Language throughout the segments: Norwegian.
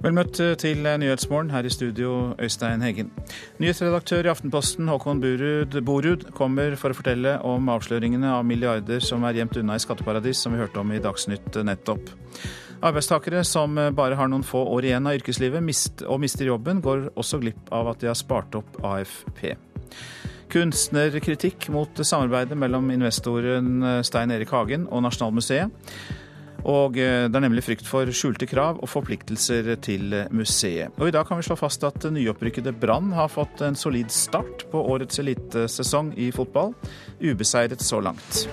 Vel møtt til Nyhetsmorgen, her i studio Øystein Heggen. Nyhetsredaktør i Aftenposten Håkon Borud, Borud kommer for å fortelle om avsløringene av milliarder som er gjemt unna i skatteparadis, som vi hørte om i Dagsnytt nettopp. Arbeidstakere som bare har noen få år igjen av yrkeslivet mist, og mister jobben, går også glipp av at de har spart opp AFP. Kunstnerkritikk mot samarbeidet mellom investoren Stein Erik Hagen og Nasjonalmuseet. Og eh, det er nemlig frykt for skjulte krav og forpliktelser til museet. Og i dag kan vi slå fast at nyopprykkede Brann har fått en solid start på årets elitesesong i fotball. Ubeseiret så langt.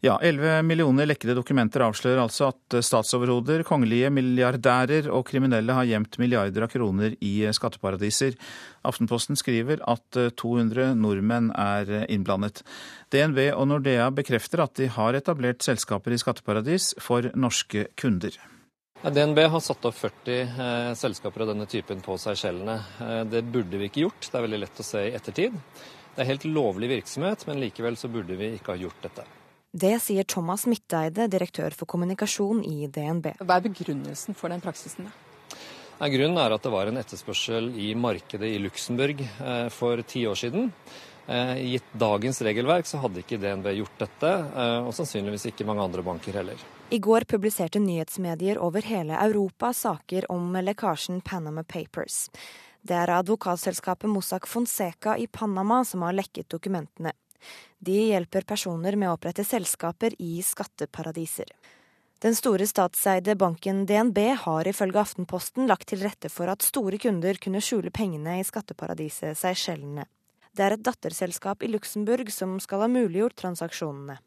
Ja, 11 millioner lekkede dokumenter avslører altså at statsoverhoder, kongelige milliardærer og kriminelle har gjemt milliarder av kroner i skatteparadiser. Aftenposten skriver at 200 nordmenn er innblandet. DNB og Nordea bekrefter at de har etablert selskaper i skatteparadis for norske kunder. DNB har satt opp 40 eh, selskaper av denne typen på Seychellene. Eh, det burde vi ikke gjort, det er veldig lett å se i ettertid. Det er helt lovlig virksomhet, men likevel så burde vi ikke ha gjort dette. Det sier Thomas Midteide, direktør for kommunikasjon i DNB. Hva er begrunnelsen for den praksisen? Da? Grunnen er at det var en etterspørsel i markedet i Luxembourg eh, for ti år siden. Eh, gitt dagens regelverk så hadde ikke DNB gjort dette, eh, og sannsynligvis ikke mange andre banker heller. I går publiserte nyhetsmedier over hele Europa saker om lekkasjen Panama Papers. Det er advokatselskapet Mossack Fonseca i Panama som har lekket dokumentene. De hjelper personer med å opprette selskaper i skatteparadiser. Den store statseide banken DNB har ifølge Aftenposten lagt til rette for at store kunder kunne skjule pengene i skatteparadiset Seychellene. Det er et datterselskap i Luxembourg som skal ha muliggjort transaksjonene.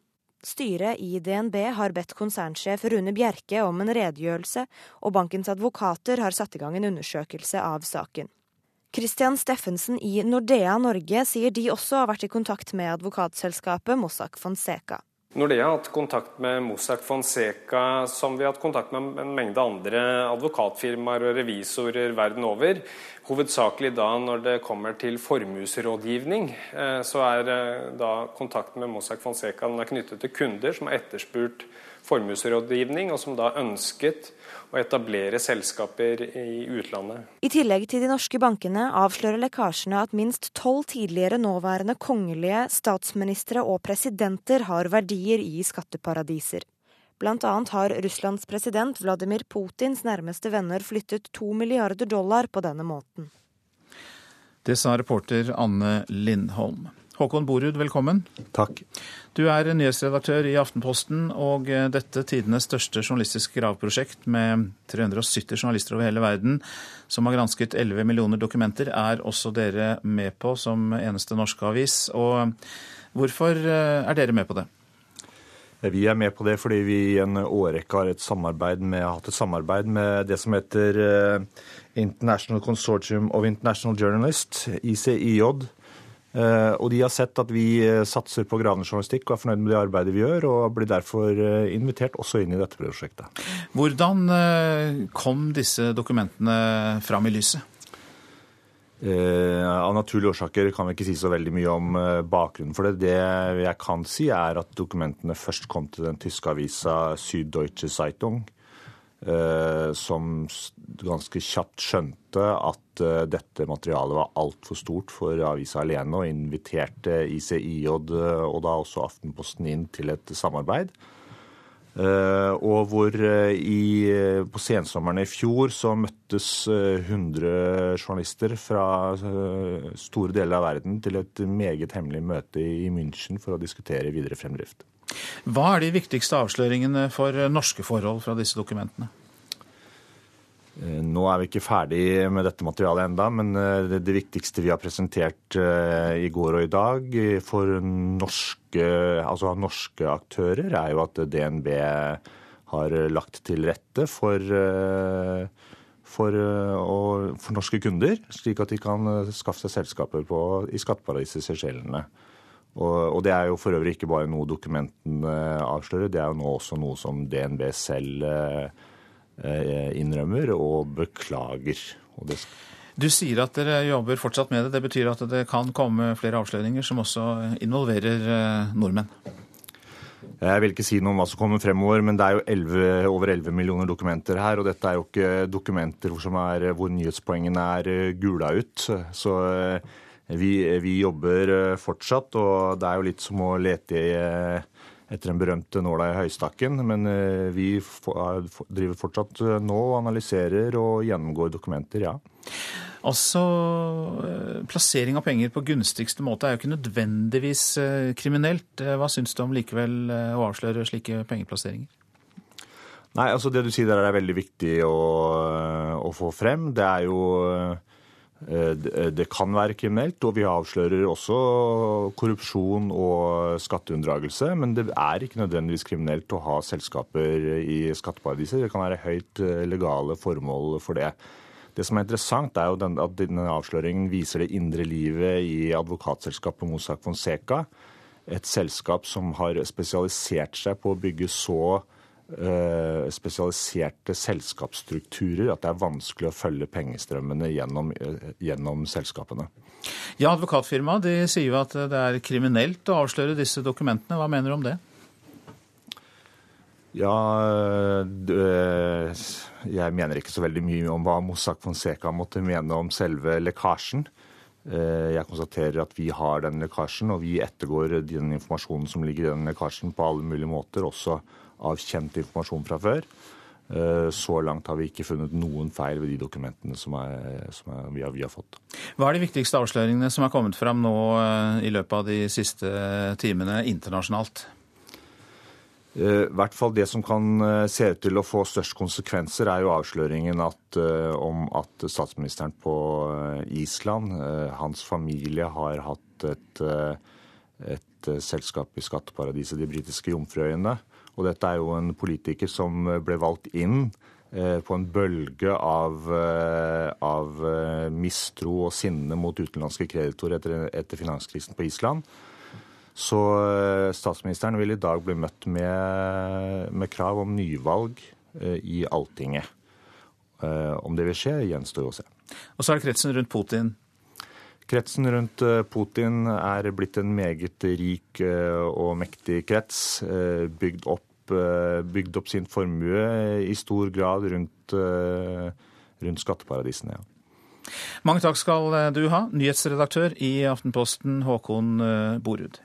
Styret i DNB har bedt konsernsjef Rune Bjerke om en redegjørelse, og bankens advokater har satt i gang en undersøkelse av saken. Christian Steffensen i Nordea Norge sier de også har vært i kontakt med advokatselskapet Mossack Fonseca. Nordea har hatt kontakt med Mossack Fonseca, som vi har hatt kontakt med en mengde andre advokatfirmaer og revisorer verden over. Hovedsakelig da når det kommer til formuesrådgivning, eh, så er eh, da kontakten med Mossack Fonseca knyttet til kunder som har etterspurt formuesrådgivning, og som da ønsket å etablere selskaper i utlandet. I tillegg til de norske bankene avslører lekkasjene at minst tolv tidligere nåværende kongelige, statsministre og presidenter har verdier i skatteparadiser. Blant annet har Russlands president Vladimir Putins nærmeste venner flyttet to milliarder dollar på denne måten. Det sa reporter Anne Lindholm. Håkon Borud, velkommen. Takk. Du er nyhetsredaktør i Aftenposten, og eh, dette tidenes største journalistiske gravprosjekt med 370 journalister over hele verden som har gransket 11 millioner dokumenter, er også dere med på som eneste norske avis. Og hvorfor eh, er dere med på det? Vi er med på det fordi vi i en årrekke har, har hatt et samarbeid med det som heter eh, International Consortium of International Journalists, ICIJ Eh, og de har sett at vi eh, satser på gravende journalistikk og er fornøyd med det arbeidet vi gjør, og blir derfor eh, invitert også inn i dette prosjektet. Hvordan kom disse dokumentene fram i lyset? av naturlige årsaker kan vi ikke si så veldig mye om bakgrunnen for det. Det jeg kan si, er at dokumentene først kom til den tyske avisa Süddeutsche Zeitung. Som ganske kjapt skjønte at Eh, dette materialet var altfor stort for avisa alene, og inviterte ICIJ eh, og da også Aftenposten inn til et samarbeid. Eh, og hvor i, på sensommeren i fjor så møttes 100 journalister fra store deler av verden til et meget hemmelig møte i München for å diskutere videre fremdrift. Hva er de viktigste avsløringene for norske forhold fra disse dokumentene? Eh, nå er vi ikke ferdig med dette materialet enda, men eh, det viktigste vi har presentert eh, i går og i dag for norske, altså norske aktører, er jo at DNB har lagt til rette for, for, for norske kunder, slik at de kan skaffe seg selskaper på, i skatteparadiset Seychellene. Og, det er jo for øvrig ikke bare noe dokumentene avslører, det er jo nå også noe som DNB selv Eh, innrømmer og beklager. Og du sier at dere jobber fortsatt med det. Det betyr at det kan komme flere avsløringer som også involverer eh, nordmenn? Jeg vil ikke si noe om hva som kommer fremover, men det er jo 11, over 11 millioner dokumenter her. Og dette er jo ikke dokumenter hvor, er, hvor nyhetspoengene er gula ut. Så vi, vi, jobber fortsatt, og det er jo litt som å lete i etter den berømte nåla i høystakken. Men vi driver fortsatt nå og analyserer og gjennomgår dokumenter, ja. Altså, eh, Plassering av penger på gunstigste måte er jo ikke nødvendigvis eh, kriminelt. Eh, hva syns du om likevel å avsløre slike pengeplasseringer? Nei, altså Det du sier der er veldig viktig å, å få frem. Det er jo det kan være kriminelt, og vi avslører også korrupsjon og skatteunndragelse. Men det er ikke nødvendigvis kriminelt å ha selskaper i skatteparadiser. Det kan være høyt legale formål for det. Det som er interessant, er jo at denne avsløringen viser det indre livet i advokatselskapet Mossack Fonseca. Et selskap som har spesialisert seg på å bygge så spesialiserte selskapsstrukturer at det er vanskelig å følge pengestrømmene gjennom, uh, gjennom selskapene. Ja, Advokatfirmaet sier jo at det er kriminelt å avsløre disse dokumentene. Hva mener du om det? Ja, jeg mener ikke så veldig mye om hva Mossack Fonseca måtte mene om selve lekkasjen. Eh, jeg konstaterer at vi har den lekkasjen, og vi ettergår den informasjonen som ligger i den lekkasjen på alle mulige måter, også av kjent informasjon fra før. Eh, så langt har vi ikke funnet noen feil ved de dokumentene som, er, som er, vi, har, vi, har, fått. Hva er de viktigste avsløringene som har kommet fram nå eh, i løpet av de siste timene internasjonalt? Eh, I hvert fall Det som kan se ut til å få størst konsekvenser, er jo avsløringen at, om at statsministeren på Island, hans familie, har hatt et, et selskap i skatteparadiset, de britiske Jomfruøyene. Og dette er jo en politiker som ble valgt inn på en bølge av, av mistro og sinne mot utenlandske kreditorer etter, etter finanskrisen på Island. Så eh, statsministeren vil i dag bli møtt med, med krav om nyvalg eh, i Alltinget. Eh, om det vil skje, gjenstår å se. Og så er kretsen rundt Putin. Kretsen rundt Putin er blitt en meget rik og mektig krets. Bygd opp, bygd opp sin formue i stor grad rundt, rundt skatteparadisene. Ja. Mange takk skal du ha, nyhetsredaktør i Aftenposten Håkon Borud.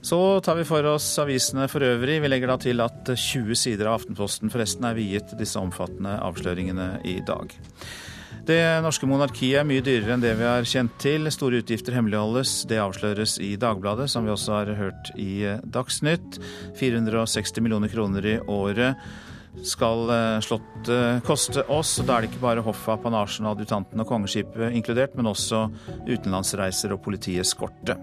Så tar vi for oss avisene for øvrig. Vi legger da til at 20 sider av Aftenposten forresten er viet disse omfattende avsløringene i dag. Det norske monarkiet er mye dyrere enn det vi har kjent til. Store utgifter hemmeligholdes. Det avsløres i Dagbladet, som vi også har hørt i Dagsnytt. 460 millioner kroner i året skal eh, Slottet koste oss. Da er det ikke bare hoffet, apanasjen, adjutanten og kongeskipet inkludert, men også utenlandsreiser og politieskorte.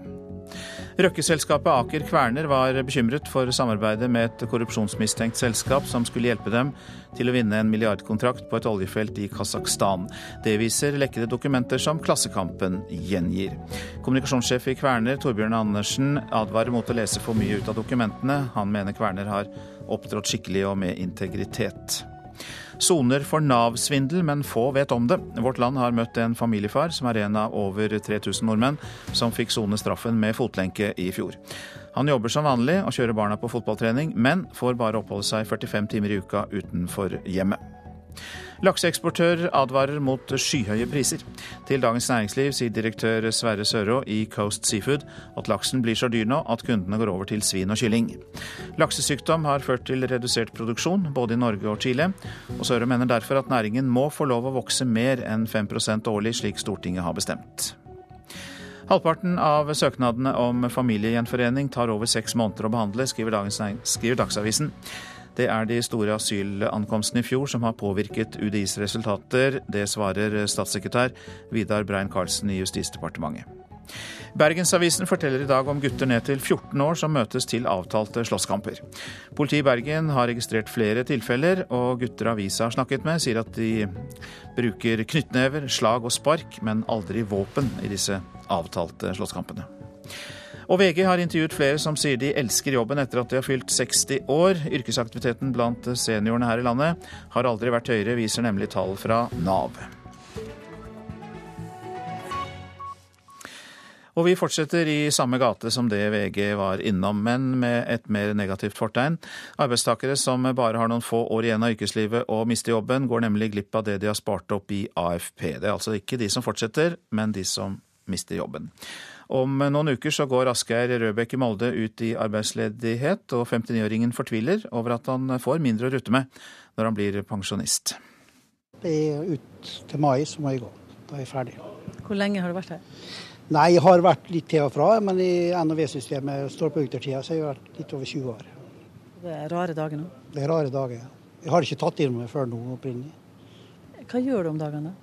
Røkke-selskapet Aker Kværner var bekymret for samarbeidet med et korrupsjonsmistenkt selskap som skulle hjelpe dem til å vinne en milliardkontrakt på et oljefelt i Kasakhstan. Det viser lekkede dokumenter som Klassekampen gjengir. Kommunikasjonssjef i Kværner, Torbjørn Andersen, advarer mot å lese for mye ut av dokumentene. Han mener Kværner har opptrådt skikkelig og med integritet soner for Nav-svindel, men få vet om det. Vårt Land har møtt en familiefar som er en av over 3000 nordmenn som fikk sone straffen med fotlenke i fjor. Han jobber som vanlig og kjører barna på fotballtrening, men får bare oppholde seg 45 timer i uka utenfor hjemmet. Lakseeksportør advarer mot skyhøye priser. Til Dagens Næringsliv sier direktør Sverre Sørå i Coast Seafood at laksen blir så dyr nå at kundene går over til svin og kylling. Laksesykdom har ført til redusert produksjon både i Norge og Chile, og Sørå mener derfor at næringen må få lov å vokse mer enn 5% årlig, slik Stortinget har bestemt. Halvparten av søknadene om familiegjenforening tar over seks måneder å behandle, skriver, skriver Dagsavisen. Det er de store asylankomstene i fjor som har påvirket UDIs resultater. Det svarer statssekretær Vidar Brein-Karlsen i Justisdepartementet. Bergensavisen forteller i dag om gutter ned til 14 år som møtes til avtalte slåsskamper. Politiet i Bergen har registrert flere tilfeller, og gutter avisa har snakket med, sier at de bruker knyttnever, slag og spark, men aldri våpen i disse avtalte slåsskampene. Og VG har intervjuet flere som sier de elsker jobben etter at de har fylt 60 år. Yrkesaktiviteten blant seniorene her i landet har aldri vært høyere, viser nemlig tall fra Nav. Og vi fortsetter i samme gate som det VG var innom, men med et mer negativt fortegn. Arbeidstakere som bare har noen få år igjen av yrkeslivet og mister jobben, går nemlig glipp av det de har spart opp i AFP. Det er altså ikke de som fortsetter, men de som mister jobben. Om noen uker så går Asgeir Røbekk i Molde ut i arbeidsledighet, og 59-åringen fortviler over at han får mindre å rutte med når han blir pensjonist. Det er ut til mai, så må jeg gå. Da er jeg ferdig. Hvor lenge har du vært her? Nei, jeg har vært litt til og fra, men i NOV-systemet står på yttertida, så jeg har vært litt over 20 år. Det er rare dager nå? Det er rare dager. ja. Jeg har ikke tatt inn meg før nå opprinnelig. Hva gjør du om dagene?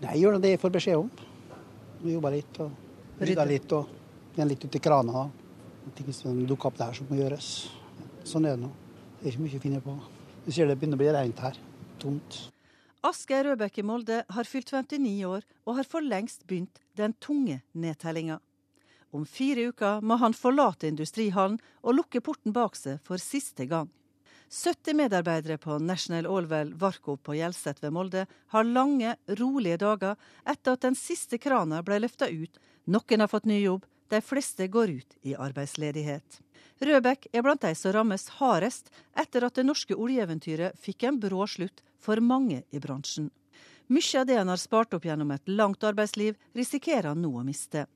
Nei, Jeg gjør det jeg får beskjed om. Jeg jobber litt og rydder litt og igjen litt uti krana. Ting som dukker opp der som må gjøres. Sånn er det nå. Det er ikke mye å finne på. Du ser det begynner å bli rent her. Tomt. Asgeir Røbekk i Molde har fylt 59 år og har for lengst begynt den tunge nedtellinga. Om fire uker må han forlate industrihallen og lukke porten bak seg for siste gang. 70 medarbeidere på National Allwell Varkop på Hjelset ved Molde har lange, rolige dager etter at den siste krana ble løfta ut. Noen har fått ny jobb, de fleste går ut i arbeidsledighet. Røbekk er blant de som rammes hardest etter at det norske oljeeventyret fikk en brå slutt for mange i bransjen. Mye av det han har spart opp gjennom et langt arbeidsliv, risikerer han nå å miste.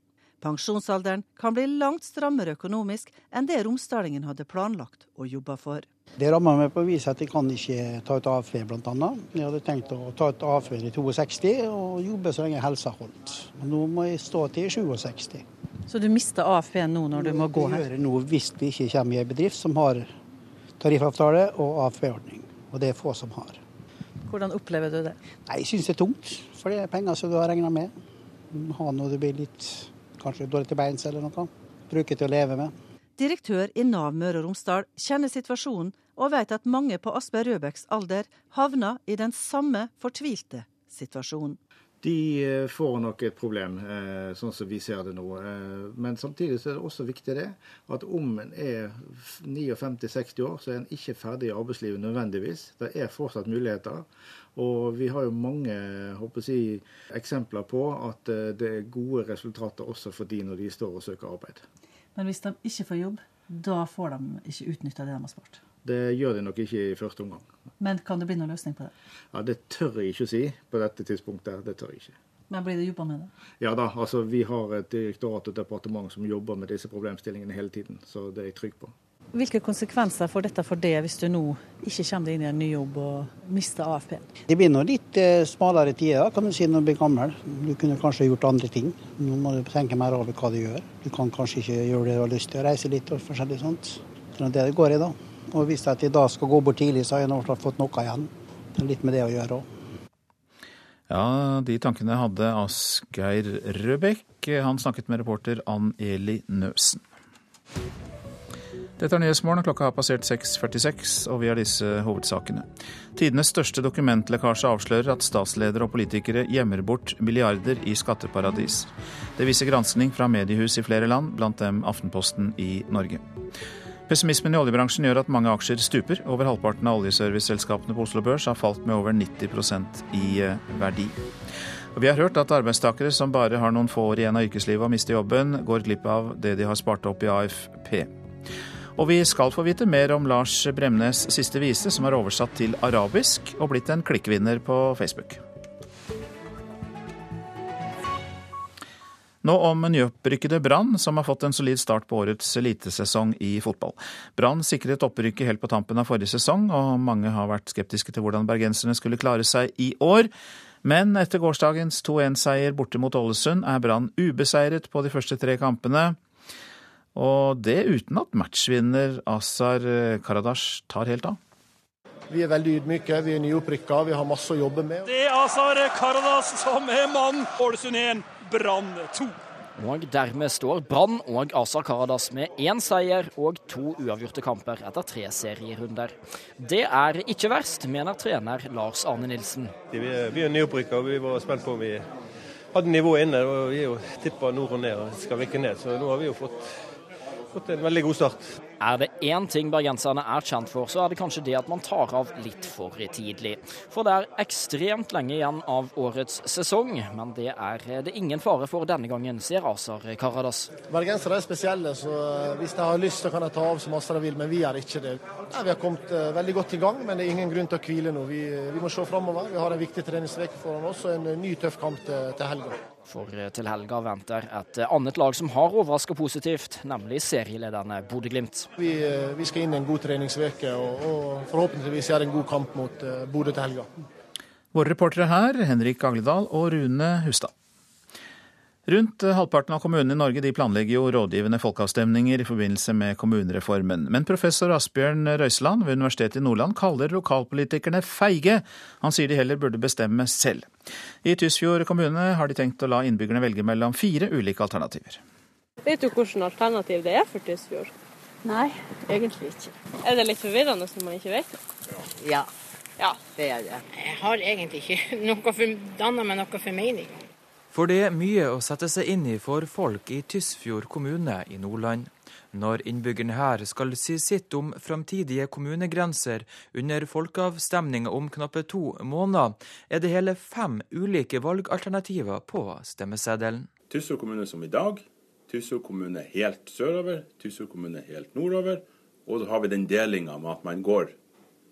Pensjonsalderen kan bli langt strammere økonomisk enn det Romsdalingen hadde planlagt og jobba for. Det rammer meg på vis at jeg kan ikke ta ut AFV, bl.a. Jeg hadde tenkt å ta ut AFV i 62 og jobbe så lenge helsa holdt. Men nå må jeg stå til 67. Så du mister AFP nå når du må gå Det her? gjør jeg nå hvis vi ikke kommer i en bedrift som har tariffavtale og AFP-ordning. Og det er få som har. Hvordan opplever du det? Nei, Jeg syns det er tungt, for det er penger som du har regna med. Ha nå det blir litt kanskje dårlig til beins eller noe. Bruke til å leve med. Direktør i Nav Møre og Romsdal kjenner situasjonen og vet at mange på Asbjørn Røbecks alder havner i den samme fortvilte situasjonen. De eh, får nok et problem, eh, sånn som vi ser det nå. Eh, Men samtidig så er det også viktig det at om en er 59-60 år, så er en ikke ferdig i arbeidslivet nødvendigvis. Det er fortsatt muligheter. Og vi har jo mange håper jeg, eksempler på at det er gode resultater også for de når de står og søker arbeid. Men hvis de ikke får jobb, da får de ikke utnytta det de har spart. Det gjør de nok ikke i første omgang. Men kan det bli noen løsning på det? Ja, Det tør jeg ikke å si på dette tidspunktet. Det tør jeg ikke. Men blir det jobba med det? Ja da, altså vi har et direktorat og et departement som jobber med disse problemstillingene hele tiden. Så det er jeg trygg på. Hvilke konsekvenser får dette for deg hvis du nå ikke kommer deg inn i en ny jobb og mister AFP? Det blir nå litt eh, smalere tider kan du si når du blir gammel. Du kunne kanskje gjort andre ting. Nå må du tenke mer over hva du gjør. Du kan kanskje ikke gjøre det du har lyst til, å reise litt og forskjellig sånt. Det er det det går i da. Og hvis jeg da skal gå bort tidlig, så har jeg nå fått noe igjen. Det er litt med det å gjøre òg. Ja, de tankene hadde Asgeir Røbekk. Han snakket med reporter Ann Eli Nøsen. Dette er Nyhetsmorgen, klokka har passert 6.46, og vi har disse hovedsakene. Tidenes største dokumentlekkasje avslører at statsledere og politikere gjemmer bort milliarder i skatteparadis. Det viser granskning fra mediehus i flere land, blant dem Aftenposten i Norge. Pessimismen i oljebransjen gjør at mange aksjer stuper. Over halvparten av oljeserviceselskapene på Oslo Børs har falt med over 90% i eh, verdi. Vi har hørt at arbeidstakere som bare har noen få år igjen av yrkeslivet og mister jobben, går glipp av det de har spart opp i AFP. Og vi skal få vite mer om Lars Bremnes' siste vise, som er oversatt til arabisk og blitt en klikkvinner på Facebook. Nå om nyopprykkede Brann, som har fått en solid start på årets elitesesong i fotball. Brann sikret opprykket helt på tampen av forrige sesong, og mange har vært skeptiske til hvordan bergenserne skulle klare seg i år. Men etter gårsdagens 2-1-seier borte mot Ålesund er Brann ubeseiret på de første tre kampene. Og det uten at matchvinner Azar Karadas tar helt av. Vi er veldig ydmyke, vi er nyopprykka, vi har masse å jobbe med. Det er Azar Karadas som er mann. Ålesund 1, Brann 2. Og dermed står Brann og Azar Karadas med én seier og to uavgjorte kamper etter tre serierunder. Det er ikke verst, mener trener Lars Arne Nilsen. Vi er, vi er nyopprykka og vi var spent på om vi hadde nivået inne. og Vi er jo tippa nord og ned og skal rykke ned, så nå har vi jo fått, fått en veldig god start. Er det én ting bergenserne er kjent for, så er det kanskje det at man tar av litt for tidlig. For det er ekstremt lenge igjen av årets sesong, men det er det ingen fare for denne gangen, sier Azar Karadas. Bergensere er spesielle, så hvis de har lyst så kan de ta av så masse de vil, men vi er ikke det. Ja, vi har kommet eh, veldig godt i gang, men det er ingen grunn til å hvile nå. Vi, vi må se framover. Vi har en viktig treningsuke foran oss og en ny tøff kamp til, til helga. For eh, til helga venter et eh, annet lag som har overraska positivt, nemlig serielederne Bodø-Glimt. Vi, eh, vi, skal inn i en god treningsuke og, og, forhåpentligvis gjøre en god kamp mot Bodø til helga. Våre reportere her, Henrik Agledal og Rune Hustad. Rundt halvparten av kommunene i Norge de planlegger jo rådgivende folkeavstemninger i forbindelse med kommunereformen. Men professor Asbjørn Røiseland ved Universitetet i Nordland kaller lokalpolitikerne feige. Han sier de heller burde bestemme selv. I Tysfjord kommune har de tenkt å la innbyggerne velge mellom fire ulike alternativer. Vet du hvilket alternativ det er for Tysfjord? Nei, egentlig ikke. Er det litt forvirrende når man ikke vet det? Ja, ja. det er det. Jeg har egentlig ikke noe for, dannet meg noe formening. For det er mye å sette seg inn i for folk i Tysfjord kommune i Nordland. Når innbyggerne her skal si sitt om framtidige kommunegrenser under folkeavstemninga om knappe to måneder, er det hele fem ulike valgalternativer på stemmeseddelen. Tysfjord kommune som i dag, Tysfjord kommune helt sørover, Tysfjord kommune helt nordover. Og så har vi den delinga med at man går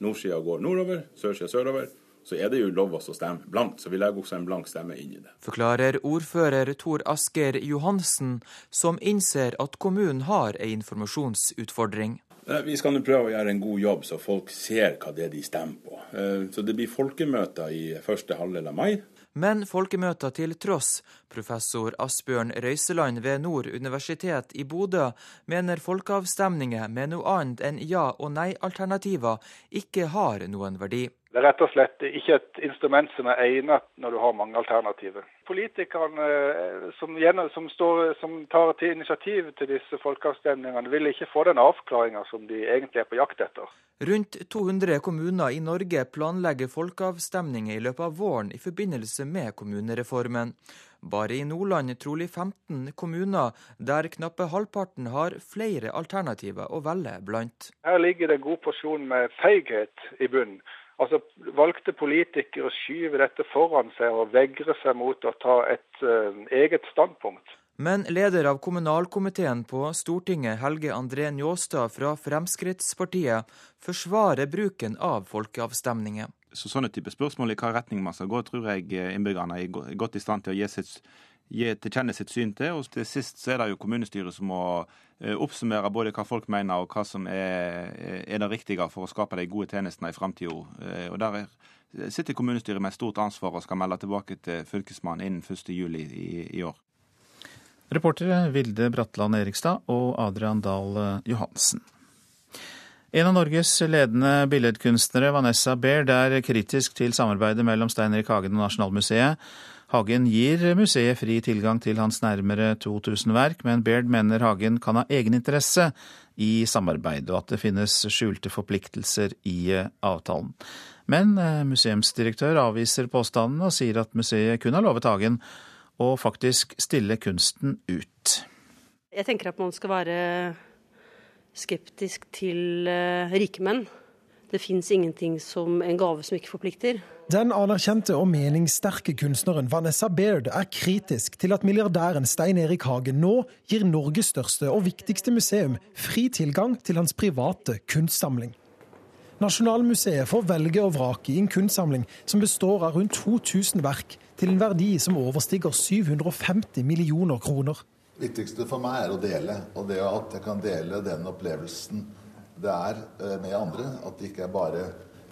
nordsida går nordover, sørsida sørover så er det jo lov å stemme blankt. Så vi legger også en blank stemme inn i det. Forklarer ordfører Tor Asker Johansen, som innser at kommunen har en informasjonsutfordring. Eh, vi skal nå prøve å gjøre en god jobb, så folk ser hva det er de stemmer på. Eh, så det blir folkemøter i første halvdel av mai. Men folkemøter til tross, professor Asbjørn Røiseland ved Nord universitet i Bodø mener folkeavstemninger med noe annet enn ja- og nei-alternativer ikke har noen verdi. Det er rett og slett ikke et instrument som er egnet når du har mange alternativer. Politikerne eh, som, som, står, som tar til initiativ til disse folkeavstemningene, vil ikke få den avklaringa som de egentlig er på jakt etter. Rundt 200 kommuner i Norge planlegger folkeavstemninger i løpet av våren i forbindelse med kommunereformen. Bare i Nordland trolig 15 kommuner, der knappe halvparten har flere alternativer å velge blant. Her ligger det en god porsjon med feighet i bunnen. Altså, Valgte politikere skyver dette foran seg og vegrer seg mot å ta et uh, eget standpunkt. Men leder av kommunalkomiteen på Stortinget, Helge André Njåstad fra Fremskrittspartiet, forsvarer bruken av folkeavstemninger. Så Sånne type spørsmål i hva retning man skal gå, tror jeg innbyggerne er godt i stand til å gi sitt gi til kjenne sitt syn til. Og til sist så er det jo kommunestyret som må eh, oppsummere både hva folk mener og hva som er, er det riktige for å skape de gode tjenestene i framtida. Eh, der sitter kommunestyret med stort ansvar og skal melde tilbake til Fylkesmannen innen 1.7 i, i år. Reportere Vilde Bratland Erikstad og Adrian Dahl Johansen. En av Norges ledende billedkunstnere, Vanessa Baird, er kritisk til samarbeidet mellom Stein Erik Hagen og Nasjonalmuseet. Hagen gir museet fri tilgang til hans nærmere 2000 verk, men Baird mener Hagen kan ha egeninteresse i samarbeid, og at det finnes skjulte forpliktelser i eh, avtalen. Men eh, museumsdirektør avviser påstanden og sier at museet kun har lovet Hagen å faktisk stille kunsten ut. Jeg tenker at man skal være skeptisk til rikemenn, rike menn. Det fins ingenting som en gave som ikke forplikter. Den anerkjente og meningssterke kunstneren Vanessa Baird er kritisk til at milliardæren Stein Erik Hagen nå gir Norges største og viktigste museum fri tilgang til hans private kunstsamling. Nasjonalmuseet får velge og vrake i en kunstsamling som består av rundt 2000 verk, til en verdi som overstiger 750 millioner kroner. Det viktigste for meg er å dele, og det at jeg kan dele den opplevelsen det er eh, med andre. At det ikke er bare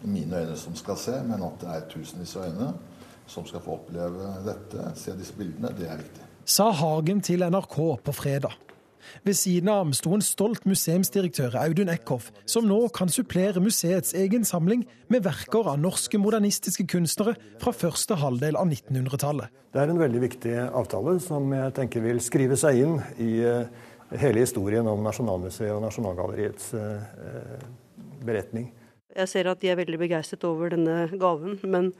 mine øyne som skal se, men at det er tusenvis av øyne som skal få oppleve dette, se disse bildene. Det er viktig. Sa Hagen til NRK på fredag. Ved siden av ham sto en stolt museumsdirektør, Audun Eckhoff, som nå kan supplere museets egen samling med verker av norske modernistiske kunstnere fra første halvdel av 1900-tallet. Det er en veldig viktig avtale som jeg tenker vil skrive seg inn i eh, hele historien om Nasjonalmuseet og Nasjonalgalleriets eh, beretning. Jeg ser at de er veldig begeistret over denne gaven, men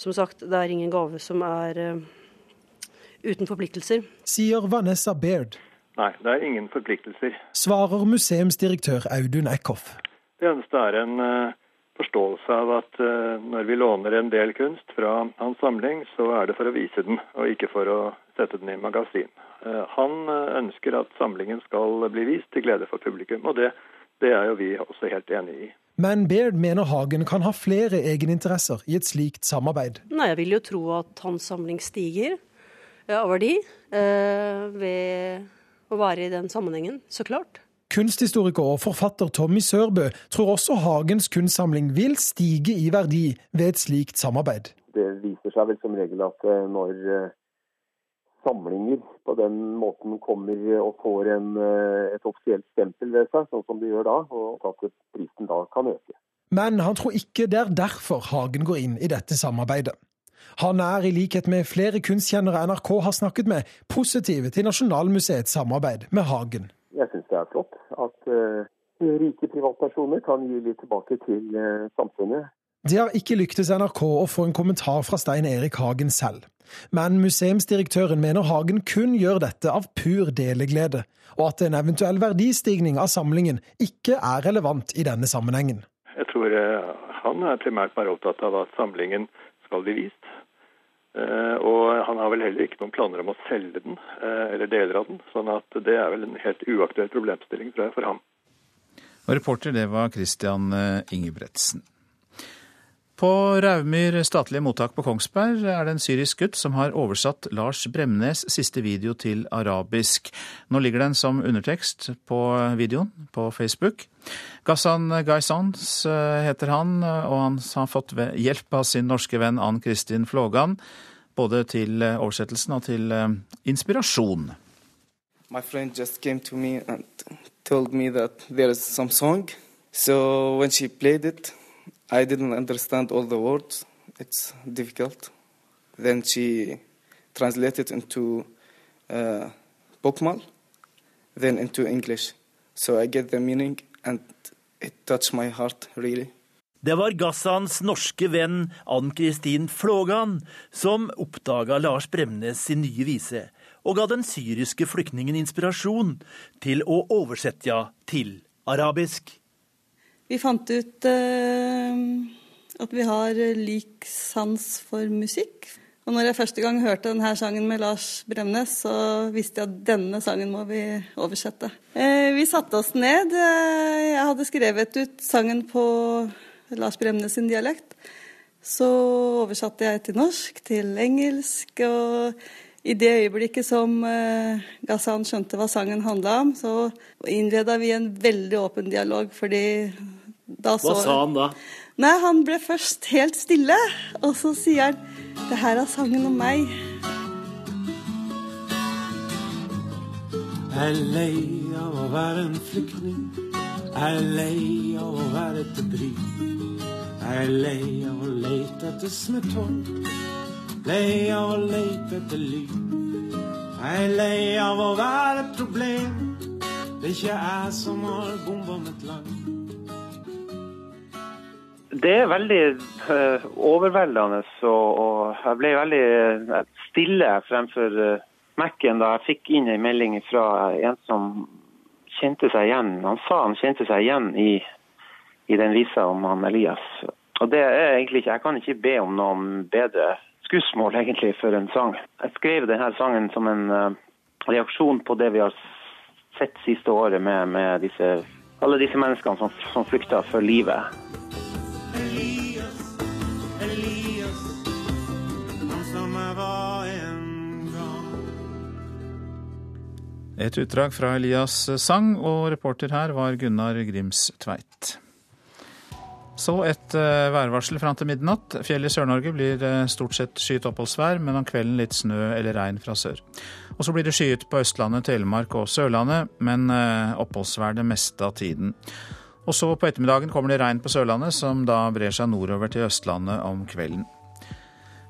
som sagt, det er ingen gave som er uh, uten forpliktelser. Sier Vanessa Baird. Nei, det er ingen forpliktelser. Svarer museumsdirektør Audun Eckhoff. Det eneste er en uh, forståelse av at uh, når vi låner en del kunst fra hans samling, så er det for å vise den, og ikke for å sette den i magasin. Uh, han ønsker at samlingen skal bli vist til glede for publikum, og det, det er jo vi også helt enig i. Men Baird mener Hagen kan ha flere egeninteresser i et slikt samarbeid. Nei, Jeg vil jo tro at hans samling stiger av verdi ved å være i den sammenhengen, så klart. Kunsthistoriker og forfatter Tommy Sørbø tror også Hagens kunstsamling vil stige i verdi ved et slikt samarbeid. Det viser seg vel som regel at eh, når eh, samlinger på den måten kommer og får en, eh, et offisielt stempel ved seg, sånn som de gjør da, og at prisen da kan øke. Men han tror ikke det er derfor Hagen går inn i dette samarbeidet. Han er, i likhet med flere kunstkjennere NRK har snakket med, positive til Nasjonalmuseets samarbeid med Hagen. Jeg syns det er flott at uh, rike privatpersoner kan gi litt tilbake til uh, samfunnet. Det har ikke lyktes NRK å få en kommentar fra Stein Erik Hagen selv. Men museumsdirektøren mener Hagen kun gjør dette av pur deleglede, og at en eventuell verdistigning av samlingen ikke er relevant i denne sammenhengen. Jeg tror uh, han er primært bare opptatt av at samlingen skal bli vist. Eh, og han har vel heller ikke noen planer om å selge den, eh, eller deler av den. sånn at det er vel en helt uaktuell problemstilling tror jeg, for ham. Og reporter det var Christian eh, Ingebretsen. På Raumyr statlige mottak på Kongsberg er det en syrisk gutt som har oversatt Lars Bremnes siste video til arabisk. Nå ligger den som undertekst på videoen på Facebook. Ghassan Gaisans heter han, og han har fått hjelp av sin norske venn Ann Kristin Flågan. Både til oversettelsen og til inspirasjon. My friend just came to me and told me that there is some song. So when she I didn't understand all the words. It's difficult. Then she translated into uh, Bokmal, then into English. So I get the meaning, and it touched my heart really. Det var Gassans norske venn Ann-Kristin Flågan som oppdaga Lars Bremnes sin nye vise, og ga den syriske flyktningen inspirasjon til å oversette til arabisk. Vi fant ut uh, at vi har lik sans for musikk. Og når jeg første gang hørte denne sangen med Lars Bremnes, så visste jeg at denne sangen må vi oversette. Uh, vi satte oss ned. Uh, jeg hadde skrevet ut sangen på Lars Bremnes sin dialekt. Så oversatte jeg til norsk, til engelsk. og i det øyeblikket som uh, Ghassan skjønte hva sangen handla om, så innleda vi en veldig åpen dialog, fordi da så Hva sa han da? Nei, Han ble først helt stille, og så sier han det her er sangen om meg. Jeg er lei av å være en flyktning. Jeg er lei av å være et bry. Jeg er lei av å leite etter smørtårn. Lei av å leite etter ly. Jeg er lei av å være et problem. Det er ikke jeg som har bomba mitt land. Det er veldig uh, overveldende, og, og, jeg ble veldig uh, stille fremfor uh, Mac-en da jeg fikk inn en melding fra en som kjente seg igjen. Han sa han kjente seg igjen i, i den visa om han Elias. Og det er egentlig ikke, Jeg kan ikke be om noen bedre skussmål egentlig for en sang. Jeg skrev denne sangen som en reaksjon på det vi har sett siste året med, med disse, alle disse menneskene som, som flykta for livet. Elias, Elias, han som jeg var en gang. Et utdrag fra Elias sang, og reporter her var Gunnar Grims Tveit. Så et uh, værvarsel fram til midnatt. Fjellet i Sør-Norge blir uh, stort sett skyet oppholdsvær, men om kvelden litt snø eller regn fra sør. Og så blir det skyet på Østlandet, Telemark og Sørlandet, men uh, oppholdsvær det meste av tiden. Og så på ettermiddagen kommer det regn på Sørlandet, som da brer seg nordover til Østlandet om kvelden.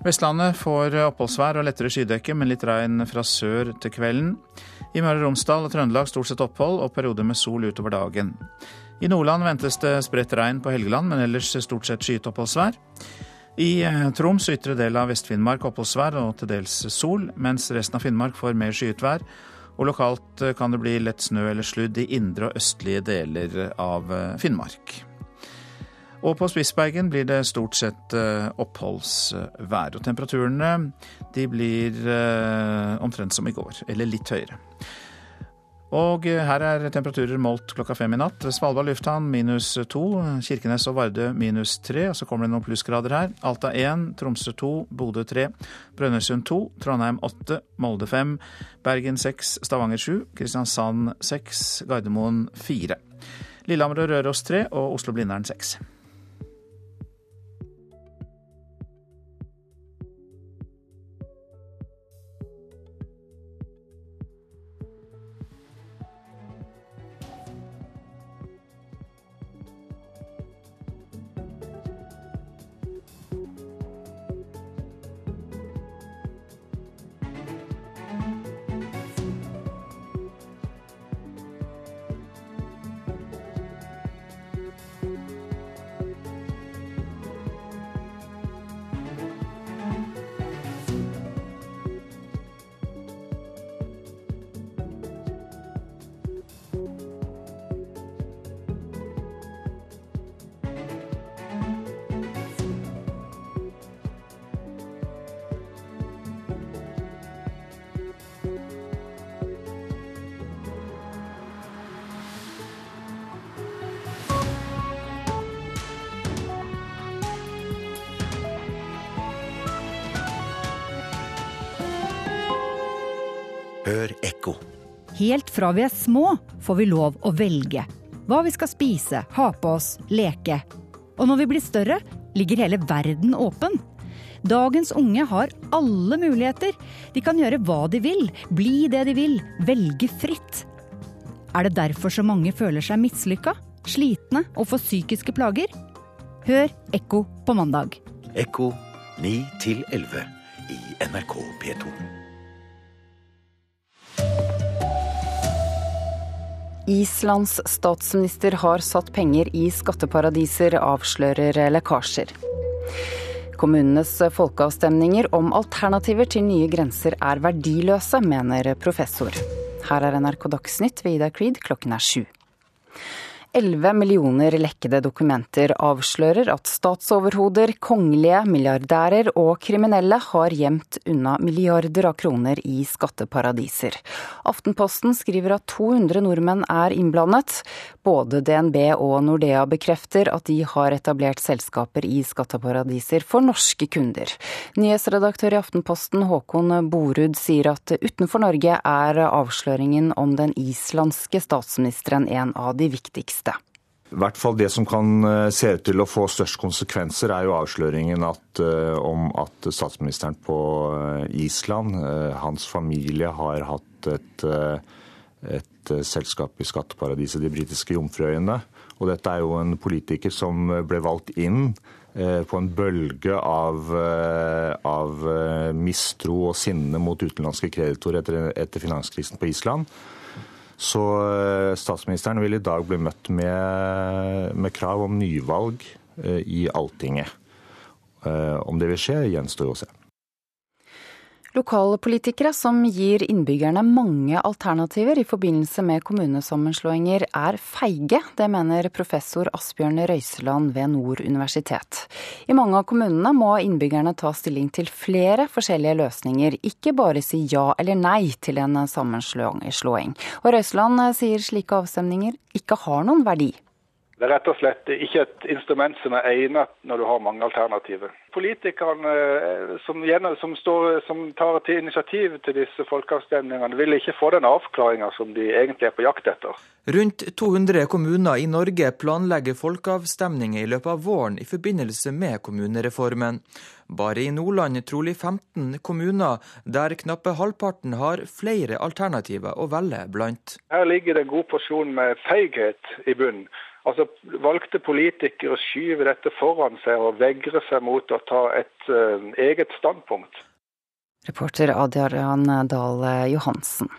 Vestlandet får oppholdsvær og lettere skydekke, men litt regn fra sør til kvelden. I Møre og Romsdal og Trøndelag stort sett opphold og perioder med sol utover dagen. I Nordland ventes det spredt regn på Helgeland, men ellers stort sett skyet oppholdsvær. I Troms ytre del av Vest-Finnmark oppholdsvær og til dels sol, mens resten av Finnmark får mer skyet vær Og lokalt eh, kan det bli lett snø eller sludd i indre og østlige deler av eh, Finnmark. Og på Spitsbergen blir det stort sett eh, oppholdsvær. Og temperaturene de blir omtrent som i går, eller litt høyere. Og her er temperaturer målt klokka fem i natt. Svalbard lufthavn minus to. Kirkenes og Vardø minus tre. Og så kommer det noen plussgrader her. Alta én, Tromsø to, Bodø tre, Brønnøysund to, Trondheim åtte, Molde fem, Bergen seks, Stavanger sju, Kristiansand seks, Gardermoen fire. Lillehammer og Røros tre og Oslo-Blindern seks. Helt fra vi er små får vi lov å velge hva vi skal spise, ha på oss, leke. Og når vi blir større, ligger hele verden åpen. Dagens unge har alle muligheter. De kan gjøre hva de vil, bli det de vil, velge fritt. Er det derfor så mange føler seg mislykka, slitne og får psykiske plager? Hør Ekko på mandag. Ekko 9 11 i NRK P2. Islands statsminister har satt penger i skatteparadiser, avslører lekkasjer. Kommunenes folkeavstemninger om alternativer til nye grenser er verdiløse, mener professor. Her er NRK Dagsnytt ved Ida Creed klokken er sju. 11 millioner lekkede dokumenter avslører at statsoverhoder, kongelige, milliardærer og kriminelle har gjemt unna milliarder av kroner i skatteparadiser. Aftenposten skriver at 200 nordmenn er innblandet. Både DNB og Nordea bekrefter at de har etablert selskaper i skatteparadiser for norske kunder. Nyhetsredaktør i Aftenposten Håkon Borud sier at utenfor Norge er avsløringen om den islandske statsministeren en av de viktigste. I hvert fall Det som kan eh, se ut til å få størst konsekvenser, er jo avsløringen at, uh, om at statsministeren på eh, Island, hans familie, har hatt et, et selskap i skatteparadiset De britiske jomfruøyene. Og dette er jo en politiker som ble valgt inn på en bølge av, av mistro og sinne mot utenlandske kreditorer etter, etter finanskrisen på Island. Så eh, statsministeren vil i dag bli møtt med, med krav om nyvalg eh, i Alltinget. Eh, om det vil skje, gjenstår å se. Lokalpolitikere som gir innbyggerne mange alternativer i forbindelse med kommunesammenslåinger, er feige. Det mener professor Asbjørn Røiseland ved Nord universitet. I mange av kommunene må innbyggerne ta stilling til flere forskjellige løsninger, ikke bare si ja eller nei til en sammenslåing. Og Røiseland sier slike avstemninger ikke har noen verdi. Det er rett og slett ikke et instrument som er egnet når du har mange alternativer. Politikerne eh, som, som, står, som tar til initiativ til disse folkeavstemningene, vil ikke få den avklaringa som de egentlig er på jakt etter. Rundt 200 kommuner i Norge planlegger folkeavstemninger i løpet av våren i forbindelse med kommunereformen. Bare i Nordland trolig 15 kommuner, der knappe halvparten har flere alternativer å velge blant. Her ligger det en god porsjon med feighet i bunnen. Altså, Valgte politikere skyver dette foran seg og vegrer seg mot å ta et uh, eget standpunkt. Reporter Adrian Dahl Johansen.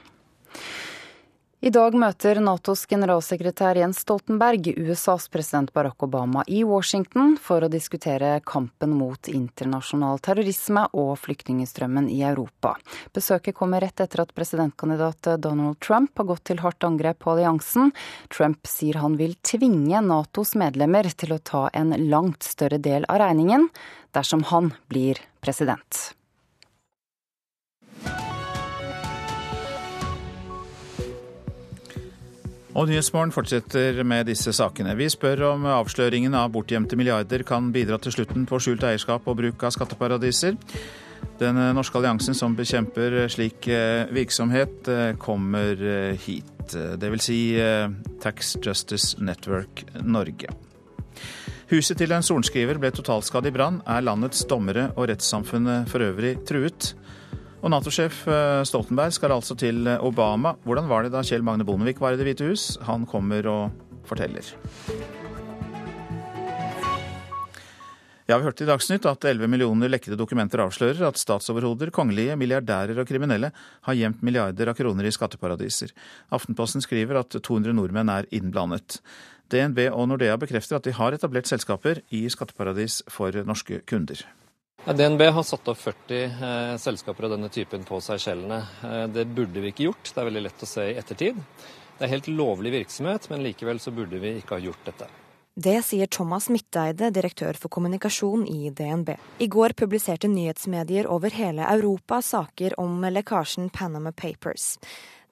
I dag møter Natos generalsekretær Jens Stoltenberg USAs president Barack Obama i Washington for å diskutere kampen mot internasjonal terrorisme og flyktningstrømmen i Europa. Besøket kommer rett etter at presidentkandidat Donald Trump har gått til hardt angrep på alliansen. Trump sier han vil tvinge Natos medlemmer til å ta en langt større del av regningen dersom han blir president. Og Nyhetsmorgen fortsetter med disse sakene. Vi spør om avsløringen av bortgjemte milliarder kan bidra til slutten på skjult eierskap og bruk av skatteparadiser. Den norske alliansen som bekjemper slik eh, virksomhet, eh, kommer eh, hit. Det vil si Tax Justice Network Norge. Huset til en sorenskriver ble totalskadd i brann. Er landets dommere og rettssamfunnet for øvrig truet? Og Nato-sjef eh, Stoltenberg skal altså til Obama. Hvordan var det da Kjell Magne Bondevik var i Det hvite hus? Han kommer og forteller. Ja, Vi hørte i Dagsnytt at 11 millioner lekkede dokumenter avslører at statsoverhoder, kongelige, milliardærer og kriminelle har gjemt milliarder av kroner i skatteparadiser. Aftenposten skriver at 200 nordmenn er innblandet. DNB og Nordea bekrefter at de har etablert selskaper i skatteparadis for norske kunder. DNB har satt opp 40 eh, selskaper av denne typen på Seychellene. Eh, det burde vi ikke gjort, det er veldig lett å se i ettertid. Det er helt lovlig virksomhet, men likevel så burde vi ikke ha gjort dette. Det sier Thomas Midteide, direktør for kommunikasjon i DNB. I går publiserte nyhetsmedier over hele Europa saker om lekkasjen Panama Papers.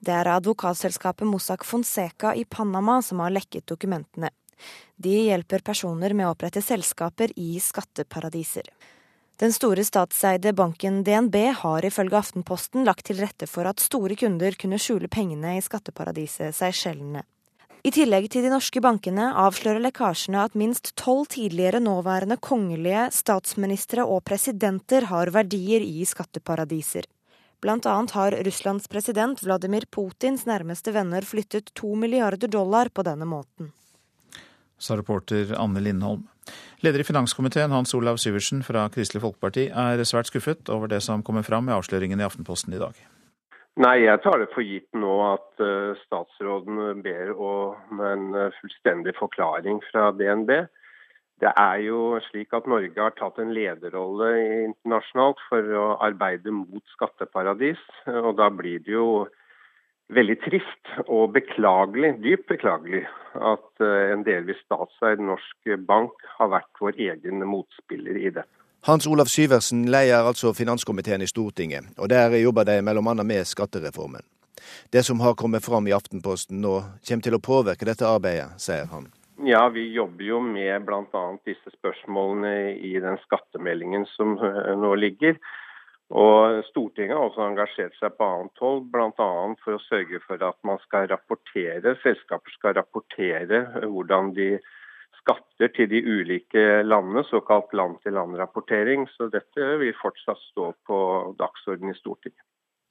Det er advokatselskapet Mossack Fonseca i Panama som har lekket dokumentene. De hjelper personer med å opprette selskaper i skatteparadiser. Den store statseide banken DNB har ifølge Aftenposten lagt til rette for at store kunder kunne skjule pengene i skatteparadiset Seychellene. I tillegg til de norske bankene avslører lekkasjene at minst tolv tidligere nåværende kongelige, statsministre og presidenter har verdier i skatteparadiser. Blant annet har Russlands president Vladimir Putins nærmeste venner flyttet to milliarder dollar på denne måten. Sa reporter Anne Lindholm. Leder i finanskomiteen Hans Olav Syversen fra Kristelig Folkeparti er svært skuffet over det som kommer fram i avsløringen i Aftenposten i dag. Nei, jeg tar det for gitt nå at uh, statsråden ber om en fullstendig forklaring fra DNB. Det er jo slik at Norge har tatt en lederrolle internasjonalt for å arbeide mot skatteparadis. og Da blir det jo veldig trist og beklagelig, dypt beklagelig, at eh, en delvis statseid norsk bank har vært vår egen motspiller i dette. Hans Olav Syversen leier altså finanskomiteen i Stortinget, og der jobber de bl.a. med skattereformen. Det som har kommet fram i Aftenposten nå, kommer til å påvirke dette arbeidet, sier han. Ja, vi jobber jo med bl.a. disse spørsmålene i den skattemeldingen som eh, nå ligger. Og Stortinget har også engasjert seg på annet hold, bl.a. for å sørge for at man skal rapportere, selskaper skal rapportere hvordan de skatter til de ulike landene, såkalt land-til-land-rapportering. Så dette vil fortsatt stå på dagsordenen i Stortinget.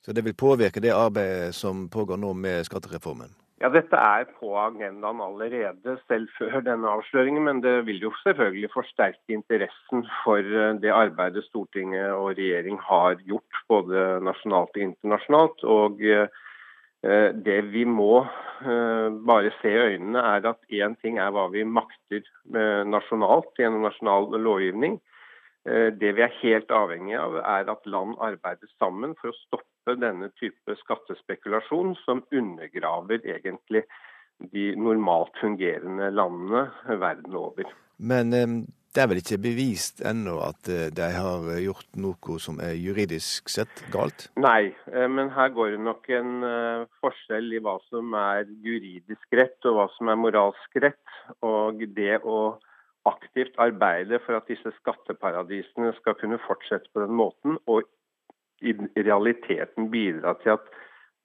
Så det vil påvirke det arbeidet som pågår nå med skattereformen? Ja, Dette er på agendaen allerede, selv før denne avsløringen. Men det vil jo selvfølgelig forsterke interessen for eh, det arbeidet Stortinget og regjering har gjort, både nasjonalt og internasjonalt. Og eh, det vi må eh, bare se i øynene, er at én ting er hva vi makter nasjonalt gjennom nasjonal lovgivning. Det vi er helt avhengig av, er at land arbeider sammen for å stoppe stoppe denne type skattespekulasjon, som undergraver egentlig de normalt fungerende landene verden over. Men eh, det er vel ikke bevist ennå at eh, de har gjort noe som er juridisk sett galt? Nei, eh, men her går det nok en forskjell i hva som er juridisk rett og hva som er moralsk rett. Og det å aktivt arbeide for at disse skatteparadisene skal kunne fortsette på den måten, og i realiteten bidra til at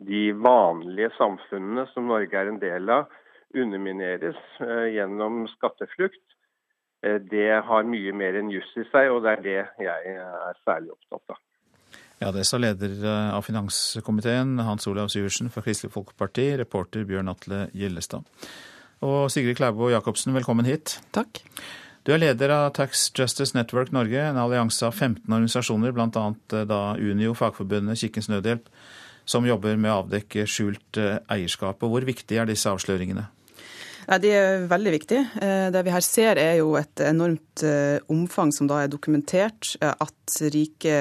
de vanlige samfunnene som Norge er en del av, undermineres eh, gjennom skatteflukt. Eh, det har mye mer enn juss i seg, og det er det jeg er særlig opptatt av. Ja, Det sa leder eh, av finanskomiteen, Hans Olav Syversen fra Kristelig Folkeparti, reporter Bjørn Atle Gjellestad. Og Sigrid Klæbo Jacobsen, velkommen hit. Takk. Du er leder av Tax Justice Network Norge, en allianse av 15 organisasjoner, bl.a. Eh, da Unio, Fagforbundet, Kirkens Nødhjelp, som jobber med å avdekke skjult eierskap. Og hvor viktig er disse avsløringene? Nei, De er veldig viktige. Det vi her ser er jo et enormt omfang som da er dokumentert. At rike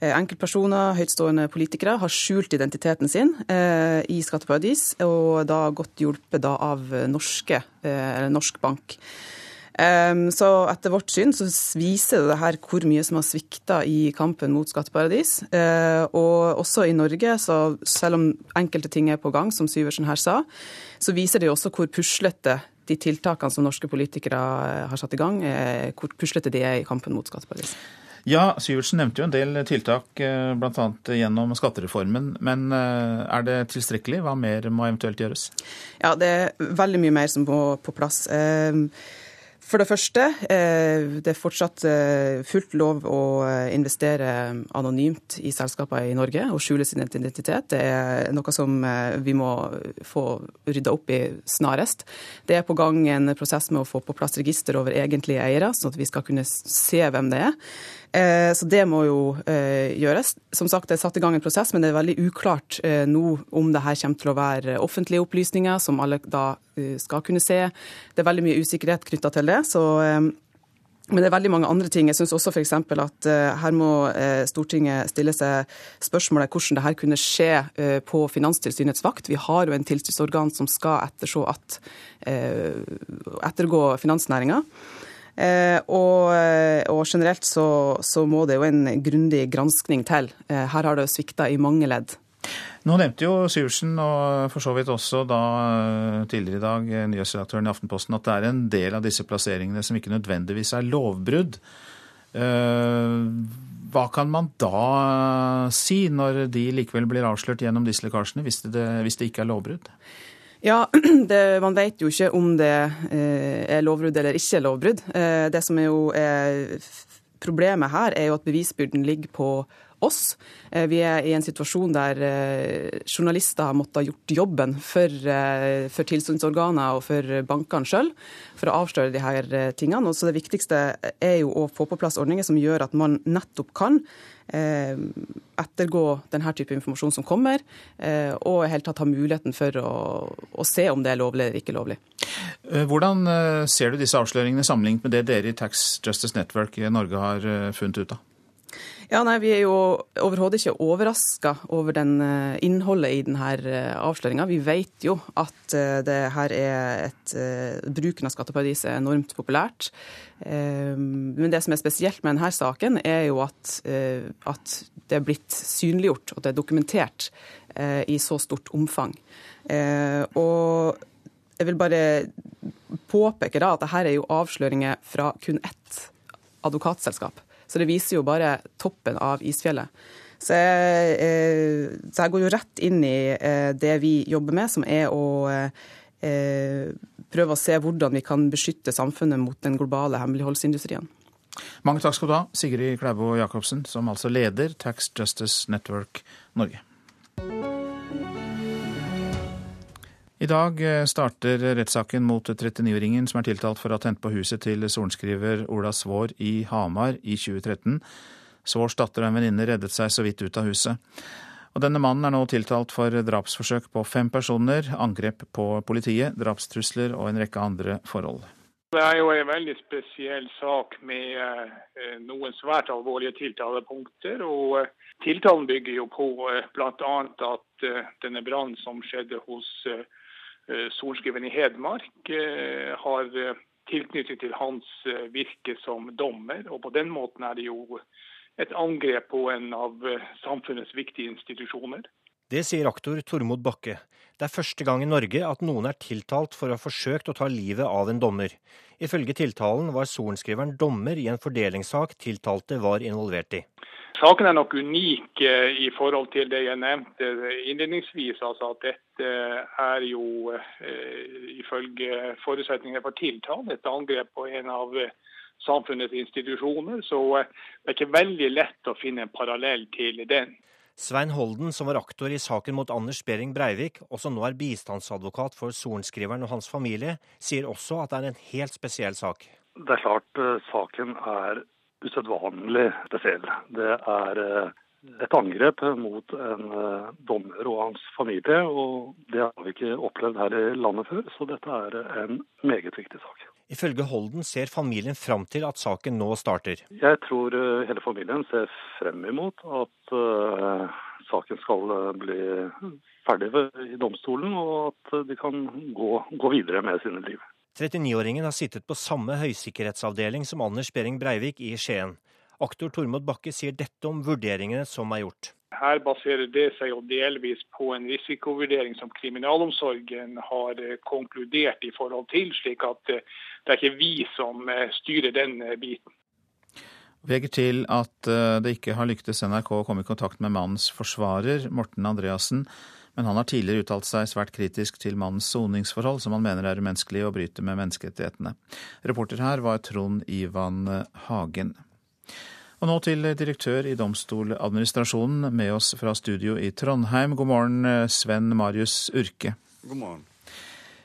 enkeltpersoner, høytstående politikere, har skjult identiteten sin i skatteparadis, og da godt hjulpet da av norske, eller norsk bank. Så etter vårt syn så viser det her hvor mye som har svikta i kampen mot skatteparadis. Eh, og også i Norge, så selv om enkelte ting er på gang, som Syversen her sa, så viser det jo også hvor puslete de tiltakene som norske politikere eh, har satt i gang, hvor puslete de er i kampen mot skatteparadis. Ja, Syversen nevnte jo en del tiltak, eh, bl.a. gjennom skattereformen. Men er det tilstrekkelig? Hva mer må eventuelt gjøres? Ja, det er veldig mye mer som må på plass. For det første, eh, det er fortsatt eh, fullt lov å eh, investere anonymt i selskaper i Norge og skjule sin identitet. Det er noe som vi må få rydda opp i snarest. Det er på gang en prosess med å få på plass register over egentlige eiere, sånn at vi skal kunne se hvem det er. Eh, så det må jo eh, gjøres. Som sagt, det er satt i gang en prosess, men det er veldig uklart eh, nå om det her kommer til å være offentlige opplysninger som alle da skal kunne se. Det er veldig mye usikkerhet knytta til det. så men det er veldig mange andre ting. Jeg syns også f.eks. at her må Stortinget stille seg spørsmålet hvordan det her kunne skje på Finanstilsynets vakt. Vi har jo en tilsynsorgan som skal ettergå finansnæringa. Eh, og, eh, og, generelt så, så, må det jo en grundig granskning til. Eh, her har det svikta i mange ledd. Nå nevnte jo Syversen, og for så vidt også da tidligere i dag nyhetsredaktøren i Aftenposten, at det er en del av disse plasseringene som ikke nødvendigvis er lovbrudd. Hva kan man da si når de likevel blir avslørt gjennom disse lekkasjene, hvis det, hvis det ikke er lovbrudd? Ja, det, Man vet jo ikke om det eh, er lovbrudd eller ikke lovbrudd. Eh, det som er jo er Problemet her er jo at bevisbyrden ligger på oss. Eh, vi er i en situasjon der journalister har måttet ha gjort jobben for, for tilsynsorganer og for bankene sjøl for å avsløre her tingene. Og så Det viktigste er jo å få på plass ordninger som gjør at man nettopp kan Eh, ettergå denne type informasjon som kommer, eh, og i hele tatt ha muligheten for å, å, se om det er lovlig eller ikke lovlig. Eh, hvordan ser du disse avsløringene sammenlignet med det dere i Tax Justice Network i Norge har funnet ut av? Ja, nei, Vi er jo overhodet ikke overraska over den eh, innholdet i denne eh, avsløringa. Vi vet jo at eh, det her er et, bruken av skatteparadis er enormt populært. Men det som er spesielt med denne saken, er jo at, at det er blitt synliggjort og det er dokumentert i så stort omfang. Og jeg vil bare påpeke da at dette er jo avsløringer fra kun ett advokatselskap. Så det viser jo bare toppen av isfjellet. Så jeg, eh, så jeg går jo rett inn i eh, det vi jobber med, som er å eh, prøve å se hvordan vi kan beskytte samfunnet mot den globale hemmeligholdsindustrien. Mange takk skal du ha, Sigrid Klæbo Jacobsen, som altså leder Tax Justice Network Norge. I dag eh, starter rettssaken mot 39-åringen som er tiltalt for å ha tent på huset til sorenskriver Ola Svår i Hamar i 2013. Svårs datter og en venninne reddet seg så vidt ut av huset. Og denne mannen er nå tiltalt for drapsforsøk på fem personer, angrep på politiet, drapstrusler og en rekke andre forhold. Det er jo en veldig spesiell sak med eh, noen svært alvorlige tiltalepunkter. og eh, Tiltalen bygger jo på bl.a. at denne brannen som skjedde hos eh, sorenskriveren i Hedmark eh, har eh, tilknytning til hans virke som dommer. og På den måten er det jo et angrep på en av samfunnets viktige institusjoner. Det sier aktor Tormod Bakke. Det er første gang i Norge at noen er tiltalt for å ha forsøkt å ta livet av en dommer. Ifølge tiltalen var sorenskriveren dommer i en fordelingssak tiltalte var involvert i. Saken er nok unik eh, i forhold til det jeg nevnte innledningsvis. altså at Dette er jo eh, ifølge forutsetningene for tiltale et angrep på en av samfunnets institusjoner. Så eh, det er ikke veldig lett å finne en parallell til den. Svein Holden, som var aktor i saken mot Anders Behring Breivik, og som nå er bistandsadvokat for sorenskriveren og hans familie, sier også at det er en helt spesiell sak. Det er klart saken er usedvanlig spesiell. Det er eh, et angrep mot en eh, dommer og hans familie. og Det har vi ikke opplevd her i landet før, så dette er en meget viktig sak. Ifølge Holden ser familien fram til at saken nå starter. Jeg tror eh, hele familien ser frem imot at uh, saken skal bli ferdig i domstolen, og at de kan gå, gå videre med sine liv. 39-åringen har sittet på samme høysikkerhetsavdeling som Anders Behring Breivik i Skien. Aktor Tormod Bakke sier dette om vurderingene som er gjort. Her baserer det seg jo delvis på en risikovurdering som kriminalomsorgen har eh, konkludert i forhold til, slik at eh, det er ikke vi som eh, styrer den biten. Vi legger til at det ikke har lyktes NRK å komme i kontakt med mannens forsvarer, Morten Andreassen, men han har tidligere uttalt seg svært kritisk til mannens soningsforhold, som han mener er umenneskelig og bryter med menneskerettighetene. Reporter her var Trond Ivan Hagen. Og nå til direktør i Domstoladministrasjonen, med oss fra studio i Trondheim. God morgen, Sven Marius Urke. God morgen.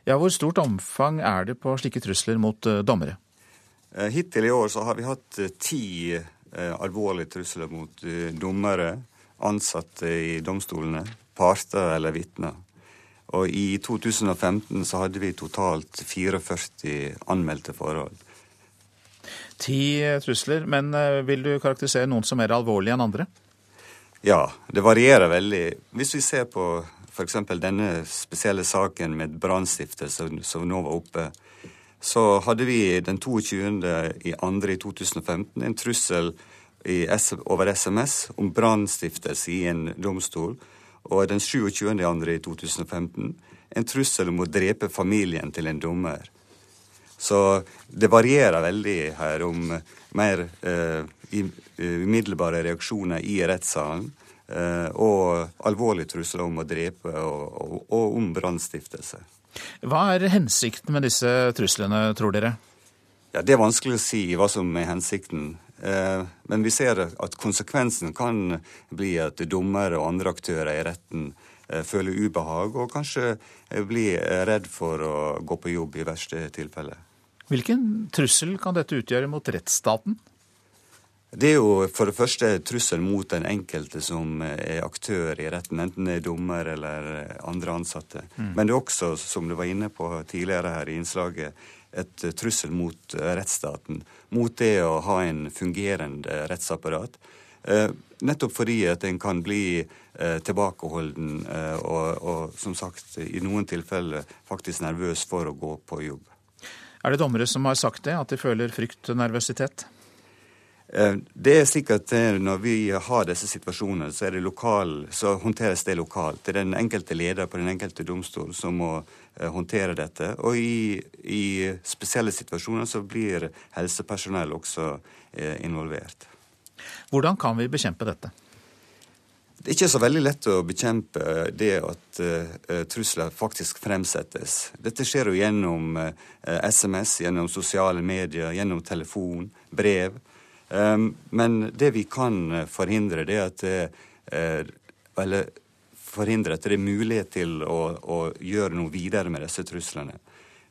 Ja, Hvor stort omfang er det på slike trusler mot eh, dommere? Eh, hittil i år så har vi hatt eh, ti alvorlige trusler mot dommere, ansatte i domstolene, parter eller vitner. Og i 2015 så hadde vi totalt 44 anmeldte forhold. Ti trusler, men eh, vil du karakterisere noen som mer alvorlige enn andre? Ja, det varierer veldig. Hvis vi ser på f.eks. denne spesielle saken med brannstiftelse som nå var oppe, så hadde vi den 22. i andre i 2015 en trussel over SMS om brannstiftelse i en domstol. Og den 27. i andre i 2015 en trussel om å drepe familien til en dommer. Så det varierer veldig her om mer eh, umiddelbare reaksjoner i rettssalen. Eh, og alvorlige trusler om å drepe og, og, og om brannstiftelse. Hva er hensikten med disse truslene, tror dere? Ja, Det er vanskelig å si hva som er hensikten. Eh, men vi ser at konsekvensen kan bli at dommere og andre aktører i retten eh, føler ubehag og kanskje blir redd for å gå på jobb i verste tilfelle. Hvilken trussel kan dette utgjøre mot rettsstaten? Det er jo for det første trussel mot den enkelte som er aktør i retten, enten det er dommer eller andre ansatte. Mm. Men det er også, som du var inne på tidligere her i innslaget, et trussel mot rettsstaten. Mot det å ha en fungerende rettsapparat. Eh, nettopp fordi at en kan bli eh, tilbakeholden eh, og, og, som sagt i noen tilfeller faktisk nervøs for å gå på jobb. Er det dommere som har sagt det, at de føler frykt og nervøsitet? Eh, det er slik at eh, Når vi har disse situasjonene, så, lokal, så, håndteres det lokalt. Det er den enkelte leder på den enkelte domstol som må eh, håndtere dette. Og i, i spesielle situasjoner så blir helsepersonell også involvert. Hvordan kan vi bekjempe dette? Det er ikke så veldig lett å bekjempe det at uh, trusler faktisk fremsettes. Dette skjer jo gjennom eh, SMS, gjennom sosiale medier, gjennom telefon, brev. Um, men det vi kan forhindre, det er at uh, Eller forhindre at det er mulighet til å, å gjøre noe videre med disse truslene.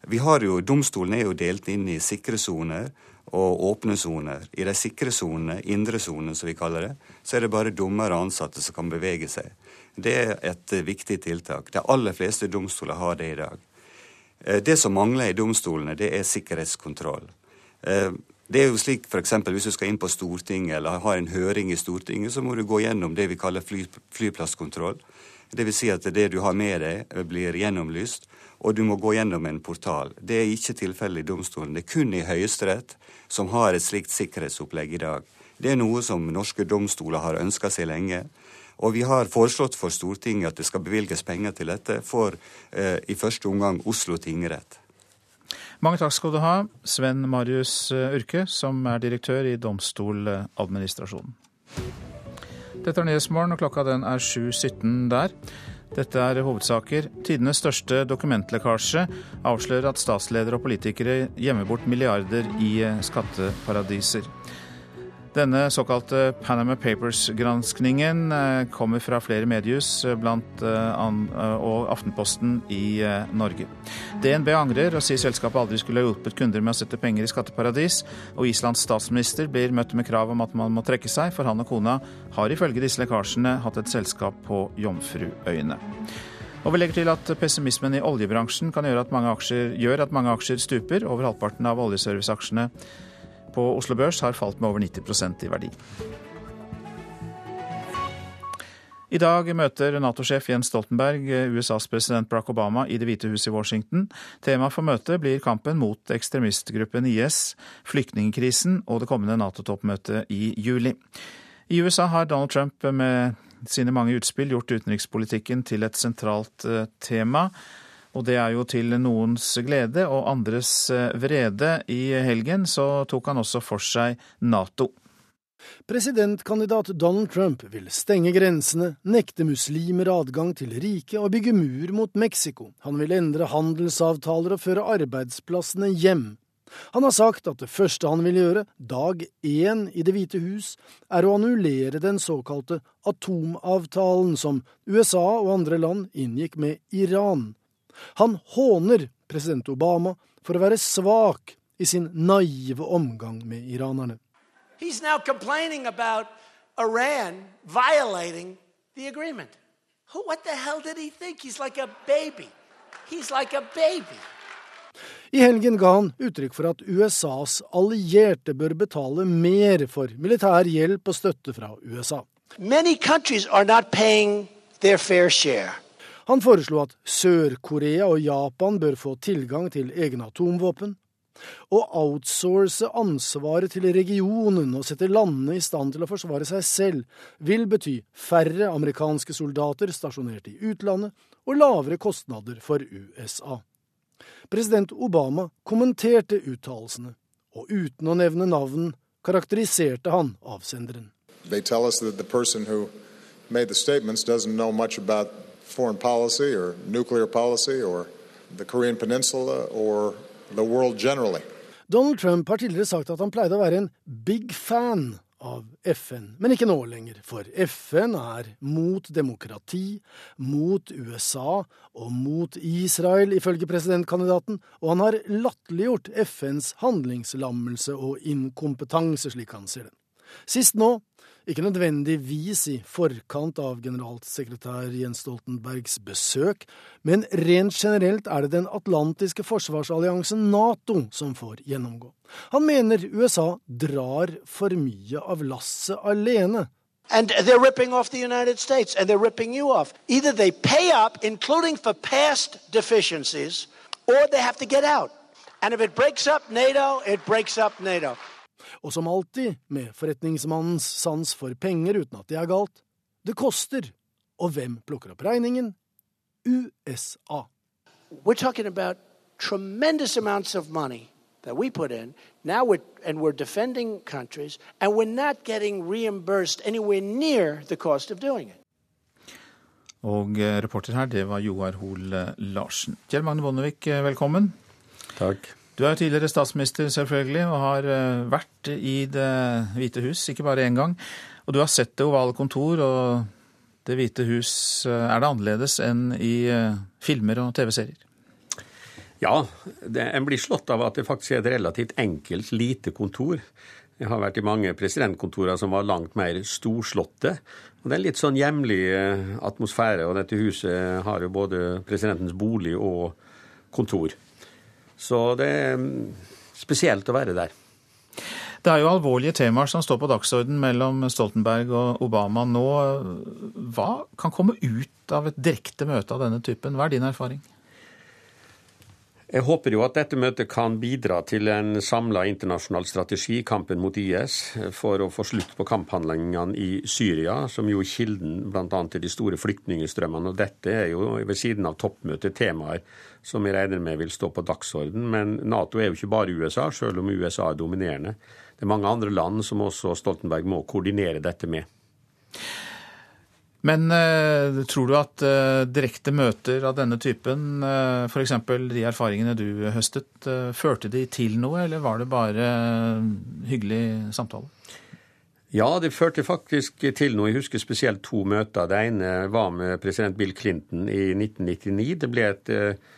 Vi har jo, Domstolen er jo delt inn i sikre soner og åpne soner. I de sikre sonene, indre sonene som vi kaller det, så er det bare dommere og ansatte som kan bevege seg. Det er et viktig tiltak. De aller fleste domstoler har det i dag. Eh, det som mangler i domstolene, det er sikkerhetskontroll. Eh, det er jo slik f.eks. hvis du skal inn på Stortinget eller har en høring i Stortinget, så må du gå gjennom det vi kaller fly, flyplasskontroll. Dvs. Si at det du har med deg, blir gjennomlyst, og du må gå gjennom en portal. Det er ikke tilfellet i domstolen. Det er kun i Høyesterett som har et slikt sikkerhetsopplegg i dag. Det er noe som norske domstoler har ønska seg lenge. Og vi har foreslått for Stortinget at det skal bevilges penger til dette for eh, i første omgang Oslo tingrett. Mange takk skal du ha, Sven Marius eh, Urke, som er direktør i Domstoladministrasjonen. Dette er Nyhetsmorgen, og klokka den er 7.17 der. Dette er hovedsaker. Tidenes største dokumentlekkasje avslører at statsledere og politikere gjemmer bort milliarder i skatteparadiser. Denne såkalte Panama Papers-granskningen eh, kommer fra flere mediehus blant, og Aftenposten i Norge. DNB angrer og sier selskapet aldri skulle ha hjulpet kunder med å sette penger i skatteparadis, og Islands statsminister blir møtt med krav om at man må trekke seg, for han og kona har ifølge disse lekkasjene hatt et selskap på Jomfruøyene. Og vi legger til at pessimismen i oljebransjen kan gjøre at mange aksjer, gjør at mange aksjer stuper. Over halvparten av oljeserviceaksjene på Oslo Børs har falt med over 90% i verdi. I dag møter Nato-sjef Jens Stoltenberg USAs president Barack Obama i Det hvite hus i Washington. Tema for møtet blir kampen mot ekstremistgruppen IS, flyktningkrisen og det kommende Nato-toppmøtet i juli. I USA har Donald Trump med sine mange utspill gjort utenrikspolitikken til et sentralt eh, tema. Og det er jo til noens glede og andres eh, vrede. I helgen så tok han også for seg Nato. Presidentkandidat Donald Trump vil stenge grensene, nekte muslimer adgang til riket og bygge mur mot Mexico. Han vil endre handelsavtaler og føre arbeidsplassene hjem. Han har sagt at det første han vil gjøre, dag én i Det hvite hus, er å annullere den såkalte atomavtalen som USA og andre land inngikk med Iran. Han håner president Obama for å være svak i sin naive omgang med iranerne. He's now complaining about Iran violating the agreement. What the hell did he think? He's like a baby. He's like a baby. I helgen ga han uttrykk for at USAs allierte bør betale mer for militær hjelp og støtte fra USA. Han foreslo at Sør-Korea og Japan bør få tilgang til egne atomvåpen. Å outsource ansvaret til regionen og sette landene i stand til å forsvare seg selv vil bety færre amerikanske soldater stasjonert i utlandet og lavere kostnader for USA. President Obama kommenterte uttalelsene, og uten å nevne navn karakteriserte han avsenderen. They tell us that the person who made the statements doesn't know much about foreign policy or nuclear policy or the Korean Peninsula or the world generally. Donald Trump har tidligere sagt at han pleide å være en big fan av FN, men ikke nå lenger, for FN er mot demokrati, mot USA og mot Israel, ifølge presidentkandidaten, og han har latterliggjort FNs handlingslammelse og inkompetanse, slik han ser det. Sist nå ikke nødvendigvis i forkant av generalsekretær Jens Stoltenbergs besøk, men rent generelt er det den atlantiske forsvarsalliansen Nato som får gjennomgå. Han mener USA drar for mye av lasset alene. And they're ripping off the United States, and they're ripping you off. Either they pay up, including for past deficiencies, or they have to get out. And if it breaks up NATO, it breaks up NATO. Og som alltid med forretningsmannens sans for penger uten at det er galt, det koster. Og hvem plukker opp regningen? USA. We're talking about tremendous amounts of money that we put in. Now we're, and we're defending countries, and we're not getting reimbursed anywhere near the cost of doing it. Og eh, reporter her, det var Joar Hoel eh, Larsen. Kjell Magne Bondevik, eh, velkommen. Takk. Du er jo tidligere statsminister, selvfølgelig, og har eh, vært i Det hvite hus ikke bare én gang. Og du har sett Det ovale kontor og Det hvite hus. Eh, er det annerledes enn i eh, filmer og TV-serier? Ja, det, en blir slått av at det faktisk er et relativt enkelt, lite kontor. Jeg har vært i mange presidentkontorer som var langt mer storslåtte. Og det er en litt sånn hjemlig atmosfære, og dette huset har jo både presidentens bolig og kontor. Så det er mm, spesielt å være der. Det er jo alvorlige temaer som står på dagsordenen mellom Stoltenberg og Obama nå. Hva kan komme ut av et direkte møte av denne typen? Hva er din erfaring? Jeg håper jo at dette møtet kan bidra til en samla internasjonal strategi i kampen mot IS, for å få slutt på kamphandlingene i Syria, som jo er kilden bl.a. til de store flyktningstrømmene. Og dette er jo ved siden av toppmøtet temaer som jeg regner med vil stå på dagsorden. Men Nato er jo ikke bare USA, selv om USA er dominerende. Det er mange andre land som også Stoltenberg må koordinere dette med. Men eh, tror du at eh, direkte møter av denne typen, uh, f.eks. de erfaringene du høstet, eh, førte de til noe, eller var det bare hyggelig samtale? Ja, det førte faktisk til noe. Jeg husker spesielt to møter. Det ene var med president Bill Clinton i 1999. Det ble et eh,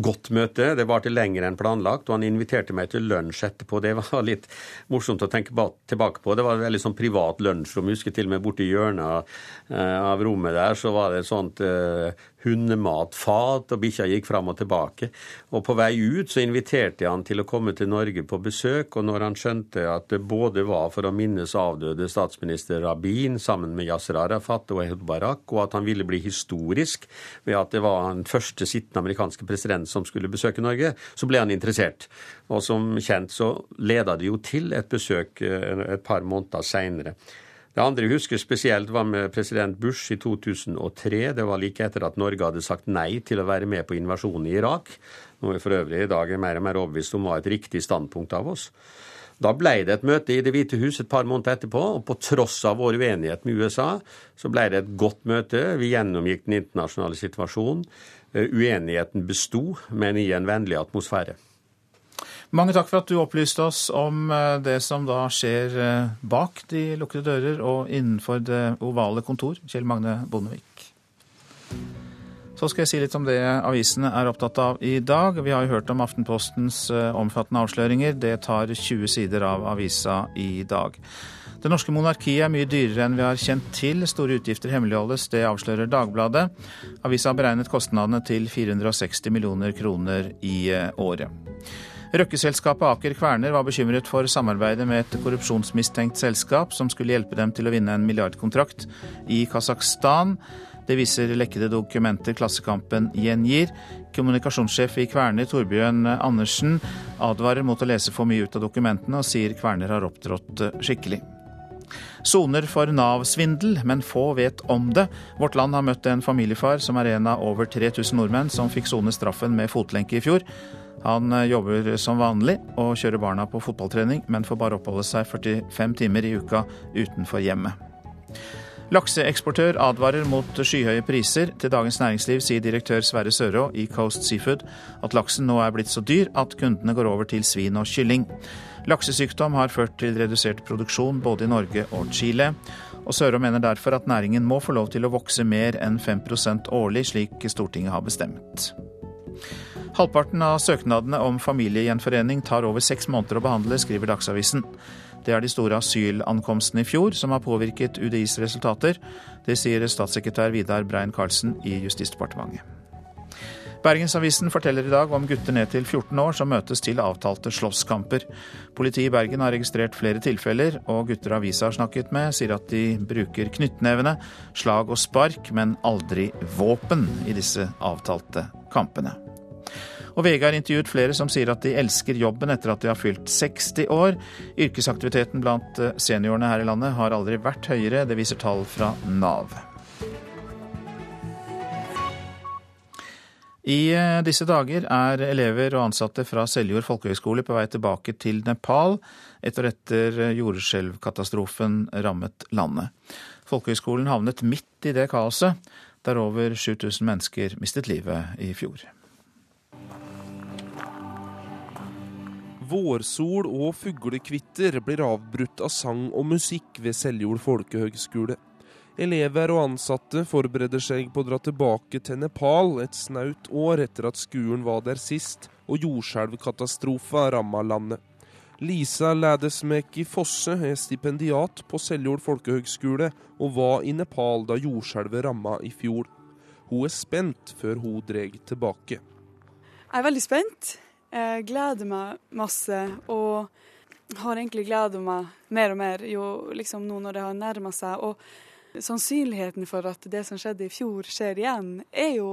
godt møte. Det varte lenger enn planlagt, og han inviterte meg til lunsj etterpå. Det var litt morsomt å tenke tilbake på. Det var et veldig sånn privat lunsjrom. Jeg husker til og med borti hjørnet eh, av rommet der så var det et sånt uh, hundematfat, og bikkja gikk fram og tilbake. Og på vei ut så inviterte jeg han til å komme til Norge på besøk, og når han skjønte at det både var for å minnes avdøde statsminister Rabin sammen med Yasser Arafat og Ehud Barak, og at han ville bli historisk ved at det var den første sittende amerikanske president som skulle besøke Norge, så ble han interessert. Og som kjent så leda det jo til et besøk eh, et par måneder seinere. Det andre jeg husker spesielt, var med president Bush i 2003. Det var like etter at Norge hadde sagt nei til å være med på invasjonen i Irak, noe for øvrig i dag er mer og mer overbevist om var et riktig standpunkt av oss. Da ble det et møte i Det hvite hus et par måneder etterpå, og på tross av vår uenighet med USA, så ble det et godt møte. Vi gjennomgikk den internasjonale situasjonen. Eh, uenigheten besto, men i en vennlig atmosfære. Mange takk for at du opplyste oss om eh, det som da skjer eh, bak de lukkede dører og innenfor det ovale kontor. Kjell Magne Bondevik. Så skal jeg si litt om det avisene er opptatt av i dag. Vi har jo hørt om Aftenpostens omfattende avsløringer. Det tar 20 sider av avisa i dag. Det norske monarkiet er mye dyrere enn vi har kjent til. Store utgifter hemmeligholdes, det avslører Dagbladet. Avisa har beregnet kostnadene til 460 millioner kroner i eh, året. Røkkeselskapet Aker Kværner var bekymret for samarbeidet med et korrupsjonsmistenkt selskap som skulle hjelpe dem til å vinne en milliardkontrakt i Kasakhstan. Det viser lekkede dokumenter Klassekampen gjengir. Kommunikasjonssjef i Kværner, Torbjørn Andersen, advarer mot å lese for mye ut av dokumentene, og sier Kværner har opptrådt skikkelig soner for Nav-svindel, men få vet om det. Vårt Land har møtt en familiefar som er en av over 3000 nordmenn som fikk sone straffen med fotlenke i fjor. Han eh, jobber som vanlig og kjører barna på fotballtrening, men får bare oppholde seg 45 timer i uka utenfor hjemmet. Lakseeksportør advarer mot skyhøye priser. Til Dagens Næringsliv sier direktør Sverre Sørå i Coast Seafood at laksen nå er blitt så dyr at kundene går over til svin og kylling. Laksesykdom har ført til redusert produksjon både i Norge og Chile. Og Sørå mener derfor at næringen må få lov til å vokse mer enn 5% årlig, slik Stortinget har bestemt. Halvparten av søknadene om familiegjenforening tar over seks måneder å behandle, skriver Dagsavisen. Det er de store asylankomstene i fjor som har påvirket UDIs resultater. Det sier statssekretær Vidar Brein-Karlsen i Justisdepartementet. Bergensavisen forteller i dag om gutter ned til 14 år som møtes til avtalte slåsskamper. Politiet i Bergen har registrert flere tilfeller, og gutter avisa har snakket med, sier at de bruker knyttnevene, slag og spark, men aldri våpen i disse avtalte kampene. Og VG har intervjuet flere som sier at de elsker jobben etter at de har fylt 60 år. Yrkesaktiviteten blant seniorene her i landet har aldri vært høyere, det viser tall fra Nav. I eh, disse dager er elever og ansatte fra Seljord folkehøgskole på vei tilbake til Nepal etter etter jordskjelvkatastrofen rammet landet. Folkehøgskolen havnet midt i det kaoset, der over 7000 mennesker mistet livet i fjor. Vårsol og fuglekvitter blir avbrutt av sang og musikk ved Seljord folkehøgskole. Elever og ansatte forbereder seg på å dra tilbake til Nepal et snaut år etter at skolen var der sist og jordskjelvkatastrofen ramma landet. Lisa Lædesmeki Fosse er stipendiat på Seljord folkehøgskole og var i Nepal da jordskjelvet ramma i fjor. Hun er spent før hun drar tilbake. Jeg er veldig spent. Jeg gleder meg masse. og har egentlig gleda meg mer og mer jo liksom nå når det har nærma seg. Og sannsynligheten for at det som skjedde i fjor skjer igjen, er jo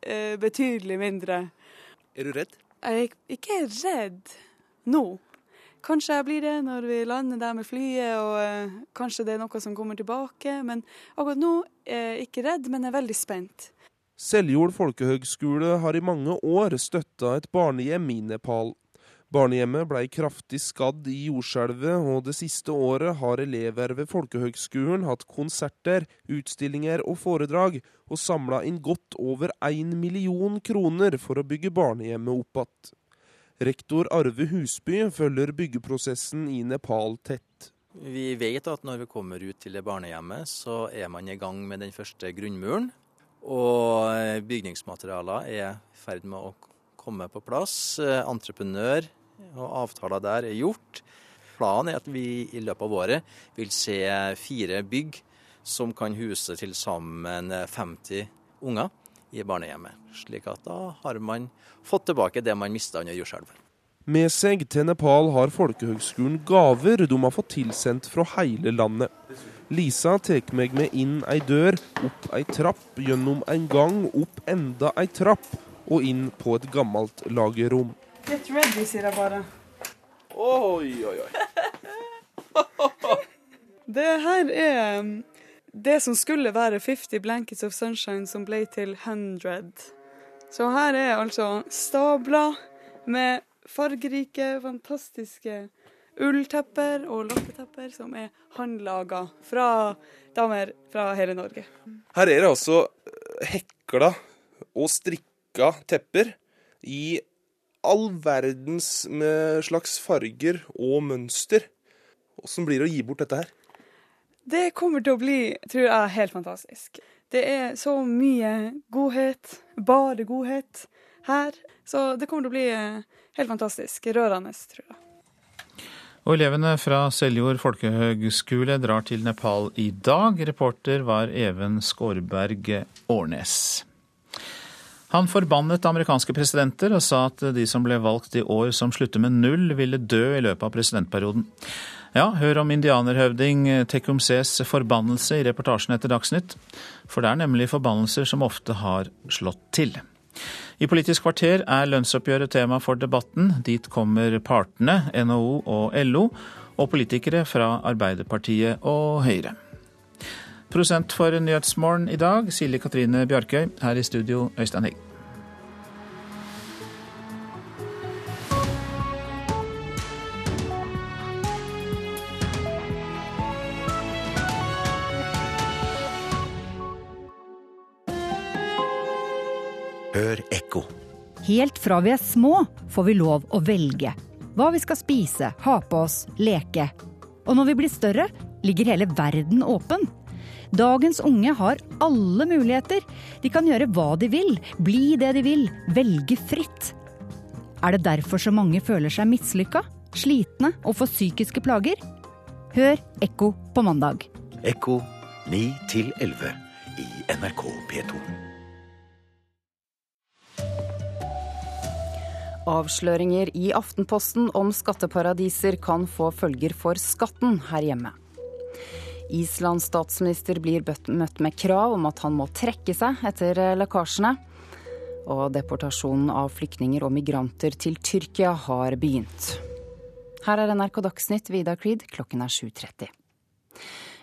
eh, betydelig mindre. Er du redd? Jeg er ikke redd nå. Kanskje jeg blir det når vi lander der med flyet, og eh, kanskje det er noe som kommer tilbake. Men akkurat nå er jeg ikke redd, men er veldig spent. Seljord folkehøgskole har i mange år støtta et barnehjem i Nepal. Barnehjemmet ble kraftig skadd i jordskjelvet, og det siste året har elever ved folkehøgskolen hatt konserter, utstillinger og foredrag, og samla inn godt over én million kroner for å bygge barnehjemmet opp igjen. Rektor Arve Husby følger byggeprosessen i Nepal tett. Vi vet at når vi kommer ut til det barnehjemmet, så er man i gang med den første grunnmuren. Og bygningsmaterialer er i ferd med å komme på plass. Entreprenør og avtaler der er gjort. Planen er at vi i løpet av året vil se fire bygg som kan huse til sammen 50 unger i barnehjemmet. Slik at da har man fått tilbake det man mista under jordskjelvet. Med seg til Nepal har Folkehøgskolen gaver de har fått tilsendt fra hele landet. Lisa tar meg med inn ei dør, opp ei trapp, gjennom en gang, opp enda ei trapp og inn på et gammelt lagerrom. Get ready, sier jeg bare. Oi, oi, oi. det her er um, det som skulle være 50 Blankets of Sunshine, som ble til 100. Så her er altså stabler med fargerike, fantastiske ulltepper og lappetepper som er håndlaga fra damer fra hele Norge. Her er det altså eh, hekla og strikka tepper i all verdens slags farger og mønster. Åssen blir det å gi bort dette her? Det kommer til å bli, tror jeg, helt fantastisk. Det er så mye godhet, bare godhet, her. Så det kommer til å bli eh, helt fantastisk. Rørende, tror jeg. Og elevene fra Seljord folkehøgskole drar til Nepal i dag. Reporter var Even Skårberg Årnes. Han forbannet amerikanske presidenter og sa at de som ble valgt i år som slutter med null, ville dø i løpet av presidentperioden. Ja, hør om indianerhøvding Tekumses forbannelse i reportasjen etter Dagsnytt. For det er nemlig forbannelser som ofte har slått til. I Politisk kvarter er lønnsoppgjøret tema for debatten. Dit kommer partene, NHO og LO, og politikere fra Arbeiderpartiet og Høyre. Prosent for Nyhetsmorgen i dag, Silje Katrine Bjarkøy. Her i studio, Øystein Hegg. Hør ekko. Helt fra vi er små får vi lov å velge hva vi skal spise, ha på oss, leke. Og når vi blir større, ligger hele verden åpen. Dagens unge har alle muligheter. De kan gjøre hva de vil, bli det de vil, velge fritt. Er det derfor så mange føler seg mislykka, slitne og får psykiske plager? Hør Ekko på mandag. Ekko 9 11 i NRK P2. Avsløringer i Aftenposten om skatteparadiser kan få følger for skatten her hjemme. Islands statsminister blir møtt med krav om at han må trekke seg etter lekkasjene. Og deportasjonen av flyktninger og migranter til Tyrkia har begynt. Her er NRK Dagsnytt, Vidar Creed, klokken er 7.30.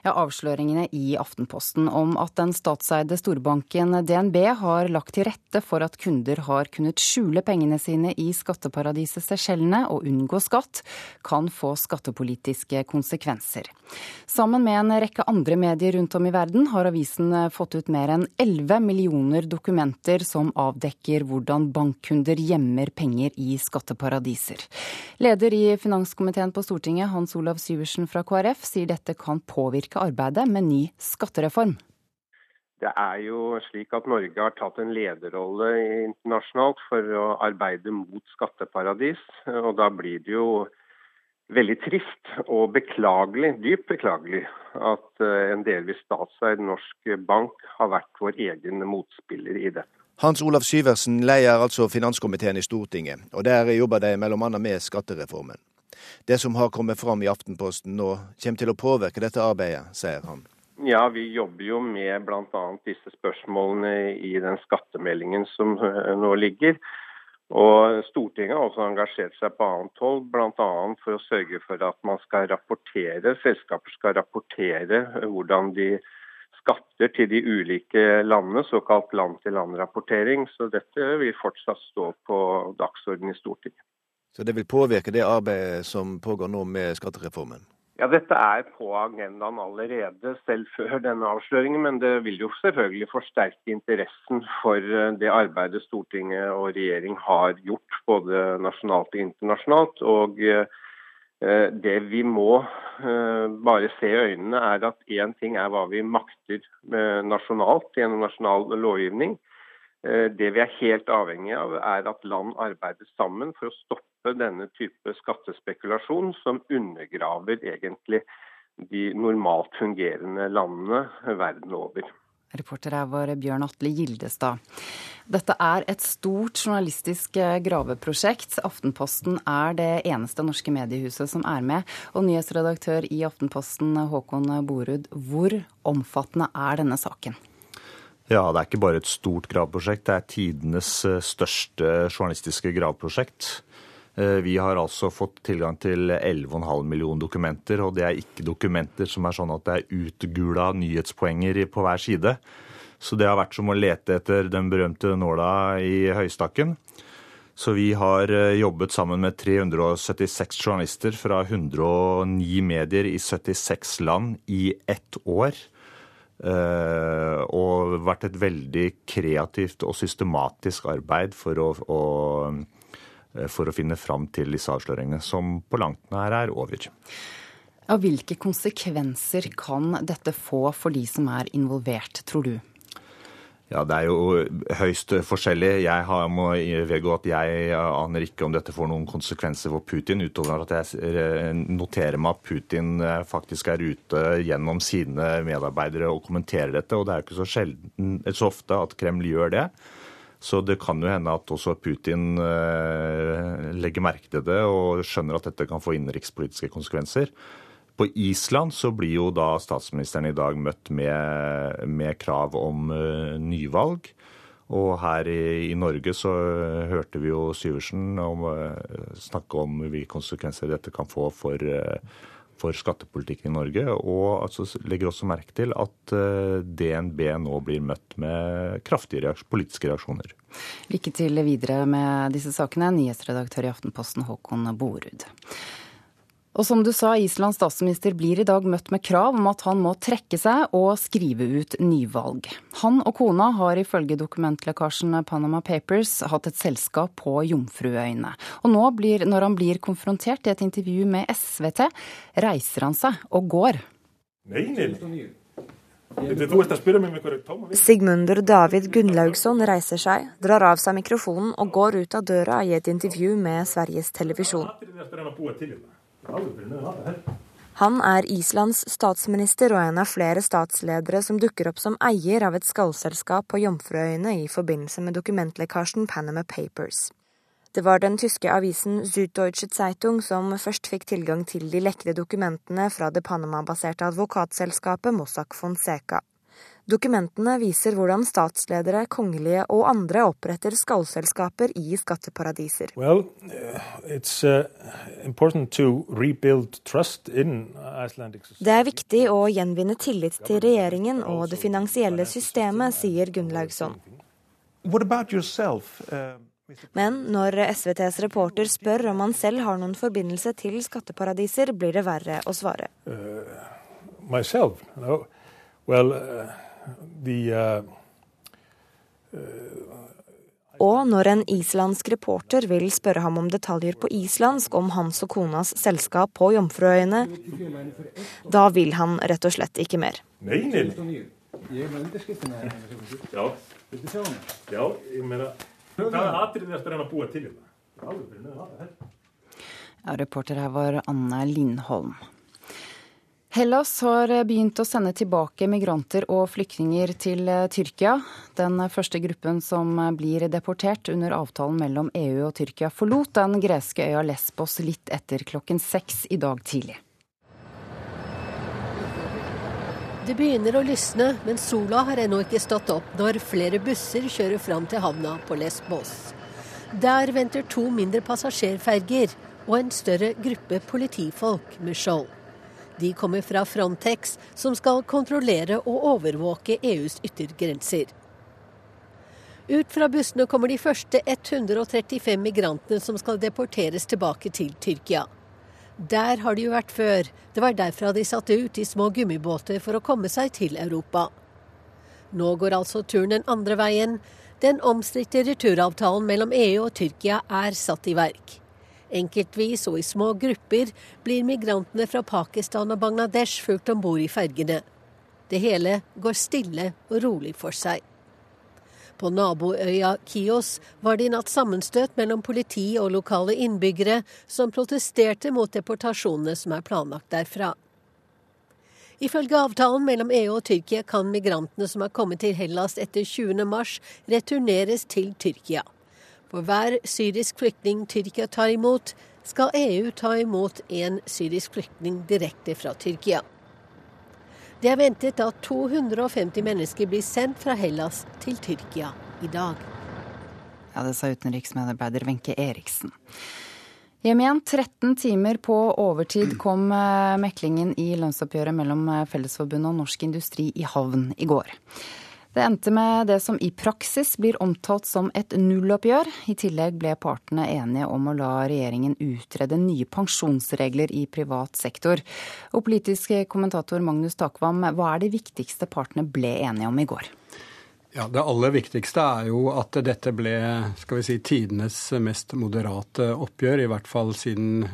Ja, avsløringene i Aftenposten om at den statseide storbanken DNB har lagt til rette for at kunder har kunnet skjule pengene sine i skatteparadiset Seychellene og unngå skatt, kan få skattepolitiske konsekvenser. Sammen med en rekke andre medier rundt om i verden har avisen fått ut mer enn 11 millioner dokumenter som avdekker hvordan bankkunder gjemmer penger i skatteparadiser. Leder i finanskomiteen på Stortinget, Hans Olav Syversen fra KrF, sier dette kan påvirke påvirke arbeidet med ny skattereform? Det er jo slik at Norge har tatt en lederrolle internasjonalt for å arbeide mot skatteparadis. Og da blir det jo veldig trist og beklagelig, dypt beklagelig, at eh, en delvis statseid norsk bank har vært vår egen motspiller i dette. Hans Olav Syversen leier altså finanskomiteen i Stortinget, og der jobber de bl.a. med skattereformen. Det som har kommet fram i Aftenposten nå, kommer til å påvirke dette arbeidet, sier han. Ja, vi jobber jo med bl.a. disse spørsmålene i den skattemeldingen som eh, nå ligger. Og Stortinget har også engasjert seg på annet hold, bl.a. for å sørge for at man skal rapportere, selskaper skal rapportere hvordan de skatter til de ulike landene, såkalt land-til-land-rapportering. Så dette vil fortsatt stå på dagsordenen i Stortinget. Så det vil påvirke det arbeidet som pågår nå med skattereformen? Ja, Dette er på agendaen allerede, selv før denne avsløringen. Men det vil jo selvfølgelig forsterke interessen for eh, det arbeidet Stortinget og regjering har gjort, både nasjonalt og internasjonalt. Og eh, Det vi må bare se i øynene, er at én ting er hva vi makter nasjonalt gjennom nasjonal lovgivning. Det vi er helt avhengig av, er at land arbeider sammen for å stoppe denne type skattespekulasjon, som undergraver egentlig de normalt fungerende landene verden over. Reporter er vår Bjørn Atle Gildestad. Dette er et stort journalistisk eh, graveprosjekt. Aftenposten er det eneste norske mediehuset som er med. Og nyhetsredaktør i Aftenposten, Håkon Borud, hvor omfattende er denne saken? Ja, det er ikke bare et stort gravprosjekt. det er tidenes eh, største journalistiske graveprosjekt. Eh, vi har altså fått tilgang til 11,5 millioner dokumenter, og det er ikke dokumenter som er sånn at det er utgula nyhetspoenger på hver side. Så det har vært som å lete etter den berømte nåla i høystakken. Så vi har eh, jobbet sammen med 376 journalister fra 109 medier i 76 land i ett år. Eh, og vært et veldig kreativt og systematisk arbeid for å, å Eh, for å finne fram til disse avsløringene, som på langt nær er over. Og hvilke konsekvenser kan dette få for de som er involvert, tror du? Ja, Det er jo høyst forskjellig. Jeg har, må vedgå at jeg aner ikke om dette får noen konsekvenser for Putin, utover at jeg noterer meg at Putin eh, faktisk er ute gjennom sine medarbeidere og kommenterer dette. Og det er jo ikke så, sjelden, så ofte at Kreml gjør det. Så det kan jo hende at også Putin eh, legger merke til det og skjønner at dette kan få innenrikspolitiske konsekvenser. På Island så blir jo da statsministeren i dag møtt med, med krav om uh, nyvalg. Og her i, i, Norge så hørte vi jo Syversen om, uh, snakke om hvilke konsekvenser dette kan få for uh, for skattepolitikken i Norge, og altså legger også merke til at eh, DNB nå blir møtt med kraftige reaks politiske reaksjoner. Lykke til videre med disse sakene, nyhetsredaktør i Aftenposten Håkon Borud. Og som du sa, Islands statsminister blir i dag møtt med krav om at han må trekke seg og skrive ut nyvalg. Han og kona har ifølge dokumentlekkasjen Panama Papers hatt et selskap på Jomfruøyene. Og nå, blir, når han blir konfrontert i et intervju med SVT, reiser han seg og går. Nei, nei. Sigmundur David Gunnlaugsson reiser seg, drar av seg mikrofonen og går ut av døra i et intervju med Sveriges Televisjon. Han er Islands statsminister og en av flere statsledere som dukker opp som eier av et skallselskap på Jomfruøyene i forbindelse med dokumentlekkasjen Panama Papers. Det var den tyske avisen Süddeutsche Zeitung som først fikk tilgang til de lekkede dokumentene fra det Panama-baserte advokatselskapet Mossack Fonseca. Dokumentene viser hvordan statsledere, kongelige og andre oppretter skallselskaper i skatteparadiser. Well, uh, det er viktig å gjenvinne tillit til regjeringen og det finansielle systemet, sier Gunnlaugsson. Uh, Men når SVTs reporter spør om han selv har noen forbindelse til skatteparadiser, blir det verre å svare. Uh, myself? No. Well, uh... Uh, uh, og når en islandsk reporter vil spørre ham om detaljer på islandsk om hans og konas selskap på Jomfruøyene, da vil han rett og slett ikke mer. Nei, nei. Ja. Ja, jeg mener Ja, reporter her var Anne Lindholm. Hellas har begynt å sende tilbake migranter og flyktninger til eh, Tyrkia. Den første gruppen som blir deportert under avtalen mellom EU og Tyrkia, forlot den greske øya Lesbos litt etter klokken seks i dag tidlig. Det begynner å lysne, men sola har ennå ikke stått opp når flere busser kjører fram til havna på Lesbos. Der venter to mindre passasjerferger og en større gruppe politifolk med skjold. De kommer fra Frontex, som skal kontrollere og overvåke EUs yttergrenser. Ut fra bussene kommer de første 135 migrantene som skal deporteres tilbake til Tyrkia. Der har de jo vært før. Det var derfra de satte ut i små gummibåter for å komme seg til Europa. Nå går altså turen den andre veien. Den omstridte returavtalen mellom EU og Tyrkia er satt i verk. Enkeltvis og i små grupper blir migrantene fra Pakistan og Bangladesh fulgt om bord i fergene. Det hele går stille og rolig for seg. På naboøya Kios var det i natt sammenstøt mellom politi og lokale innbyggere som protesterte mot deportasjonene som er planlagt derfra. Ifølge avtalen mellom EU og Tyrkia kan migrantene som har kommet til Hellas etter 20. mars, returneres til Tyrkia. For hver syrisk flyktning Tyrkia tar imot, skal EU ta imot en syrisk flyktning direkte fra Tyrkia. Det er ventet at 250 mennesker blir sendt fra Hellas til Tyrkia i dag. Ja, Det sa utenriksmedarbeider Wenche Eriksen. Hjem igjen. 13 timer på overtid kom eh, meklingen i lønnsoppgjøret mellom eh, Fellesforbundet og Norsk Industri i havn i går. Det endte med det som i praksis blir omtalt som et nulloppgjør. I tillegg ble partene enige om å la regjeringen utrede nye pensjonsregler i privat sektor. Og politisk kommentator Magnus Takvam, hva er det viktigste partene ble enige om i går? Ja, Det aller viktigste er jo at dette ble skal vi si, tidenes mest moderate oppgjør, i hvert fall siden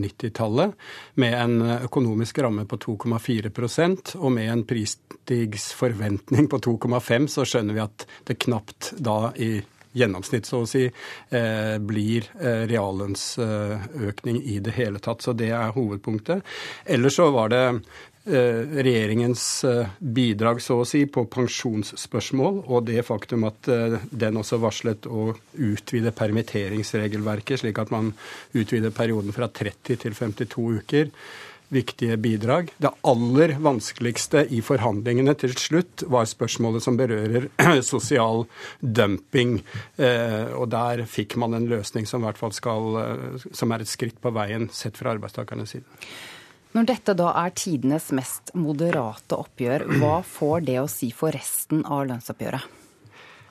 90-tallet. Eh, med en økonomisk ramme på 2,4% og med en prisstigsforventning på 2,5, så skjønner vi at det knapt da i gjennomsnitt, så å si, eh, blir eh, reallønnsøkning i det hele tatt. Så det er hovedpunktet. Ellers så var det regjeringens eh, bidrag så å si, på pensjonsspørsmål, og det faktum at eh, den også varslet å utvide permitteringsregelverket, slik at man utvider perioden fra 30 til 52 uker. Viktige bidrag. Det aller vanskeligste i forhandlingene til slutt var spørsmålet som berører sosial dumping. Og der fikk man en løsning som, hvert fall skal, som er et skritt på veien sett fra arbeidstakernes side. Når dette da er tidenes mest moderate oppgjør, hva får det å si for resten av lønnsoppgjøret?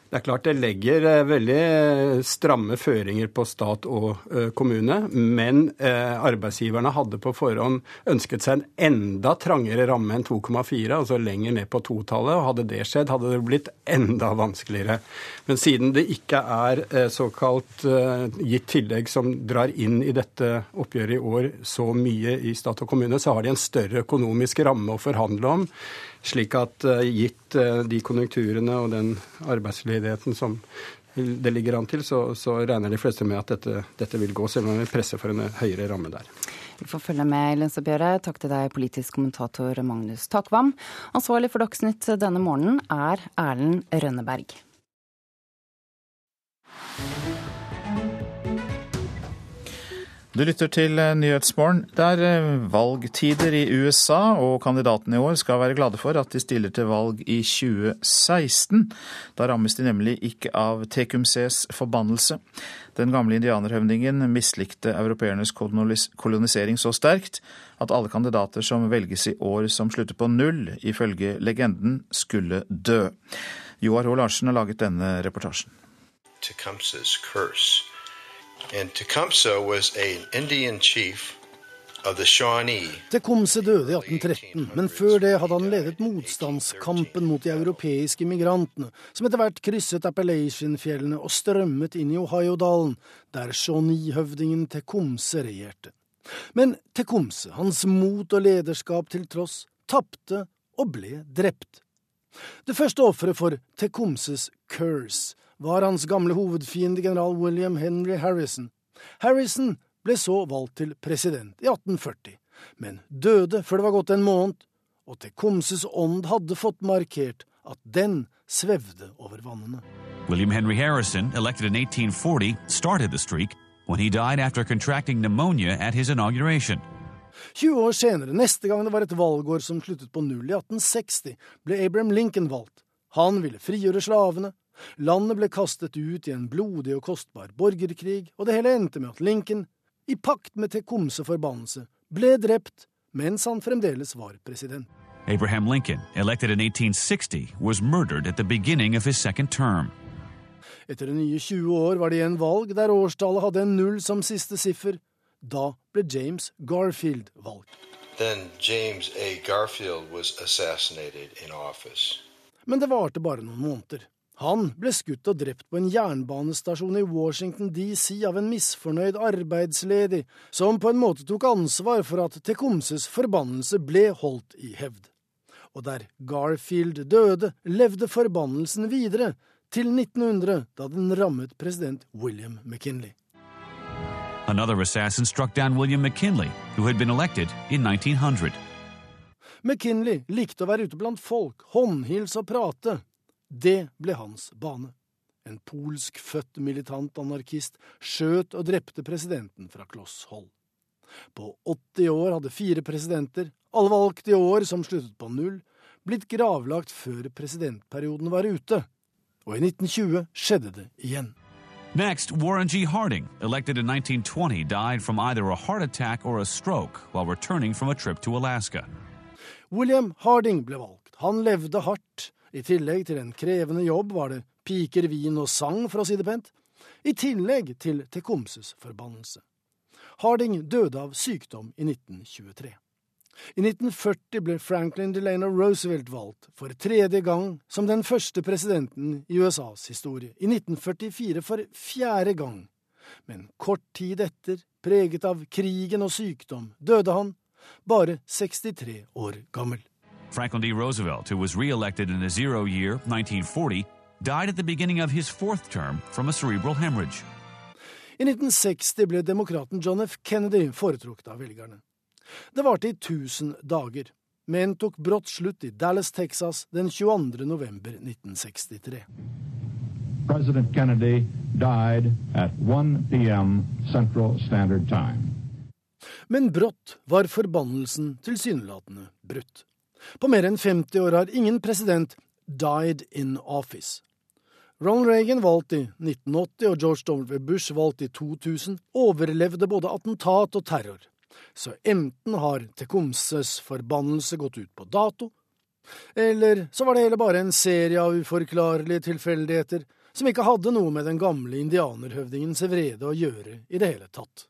Det er klart det legger eh, veldig eh, stramme føringer på stat og eh, kommune. Men arbeidsgiverne hadde på forhånd ønsket seg en enda trangere ramme enn 2,4, altså lenger ned på totallet. Og hadde det skjedd, hadde det blitt enda vanskeligere. Men siden det ikke er såkalt gitt tillegg som drar inn i dette oppgjøret i år så mye i stat og kommune, så har de en større økonomisk ramme å forhandle om. Slik at eh, gitt eh, de konjunkturene og den arbeidsledigheten som det ligger an til, så, så regner de fleste med at dette, dette vil gå, selv om vi presser for en høyere ramme der. Vi får følge med i lønnsoppgjøret. Takk til deg, politisk kommentator Magnus Takvam. Ansvarlig for Dagsnytt denne morgenen er Erlend Rønneberg. Du lytter til eh, Nyhetsmorgen. Det er eh, valgtider i USA, og kandidatene i år skal være glade for at de stiller til valg i 2016. Da rammes de nemlig ikke av Tekumses forbannelse. Den gamle indianerhøvdingen mislikte europeernes kolonisering så sterkt at alle kandidater som velges i år som slutter på null, ifølge legenden, skulle dø. Joar H. Larsen har laget denne reportasjen. Tecumseh's curse. And Tecumseh was an Indian chief Tecumseh døde i 1813, men før det hadde han ledet motstandskampen mot de europeiske migrantene, som etter hvert krysset Appalachian-fjellene og strømmet inn i Ohio-dalen, der Shawnee-høvdingen Tecumseh regjerte. Men Tecumseh, hans mot og lederskap til tross, tapte og ble drept. Det første offeret for Tecumsehs curse var hans gamle hovedfiende general William Henry Harrison. Harrison ble så valgt til president i 1840, men døde før det var gått en måned, og Tecumses ånd hadde fått markert at den svevde over vannene. William Henry Harrison, elected in 1840, started the streak when he died after contracting pneumonia at his inauguration. 20 år senere, neste gang det var et valgår som sluttet på null i 1860, ble Abraham Lincoln valgt. Han ville frigjøre slavene, Landet ble kastet ut i en blodig og kostbar borgerkrig, og det hele endte med at Lincoln, i pakt med Tekomse forbannelse, ble drept mens han fremdeles var president. Abraham Lincoln, elected in 1860, was murdered at the beginning of his second term. Etter nye 20 år var det igjen valg der årstallet hadde en null som siste siffer. Da ble James Garfield valgt. Then James A. Garfield was assassinated in office. Men det varte bare noen måneder. Han ble skutt og drept på en jernbanestasjon i Washington DC av en misfornøyd arbeidsledig, som på en måte tok ansvar for at Tekomses forbannelse ble holdt i hevd. Og der Garfield døde, levde forbannelsen videre, til 1900, da den rammet president William McKinley. Another assassin struck down William McKinley, who had been elected in 1900. McKinley likte å være ute blant folk, håndhilse og prate. Det ble hans bane. En polskfødt militant anarkist skjøt og drepte presidenten fra kloss hold. På 80 år hadde fire presidenter, alle valgt i år som sluttet på null, blitt gravlagt før presidentperioden var ute. Og i 1920 skjedde det igjen. Next, Warren G. Harding, elected in 1920, died from either a heart attack or a stroke while returning from a trip to Alaska. William Harding ble valgt. Han levde hardt, i tillegg til en krevende jobb var det piker, vin og sang, for å si det pent. I tillegg til Tekomses forbannelse. Harding døde av sykdom i 1923. I 1940 ble Franklin Delano Roosevelt valgt for tredje gang som den første presidenten i USAs historie. I 1944 for fjerde gang. Men kort tid etter, preget av krigen og sykdom, døde han, bare 63 år gammel. Franklin D. Roosevelt, who was reelected in a zero year, 1940, died at the beginning of his fourth term from a cerebral hemorrhage. I 1960 ble demokraten John F. Kennedy foretrukket av velgerne. Det varte i 1000 dager, men tok brått slutt i Dallas, Texas den 22. november 1963. President Kennedy died at 1 p.m. Central Standard Time. Men brått var forbannelsen tilsynelatende brutt. På mer enn 50 år har ingen president died in office. Ronald Reagan, valgt i 1980, og George W. Bush, valgt i 2000, overlevde både attentat og terror. Så enten har Tecumses forbannelse gått ut på dato, eller så var det hele bare en serie av uforklarlige tilfeldigheter som ikke hadde noe med den gamle indianerhøvdingens vrede å gjøre i det hele tatt.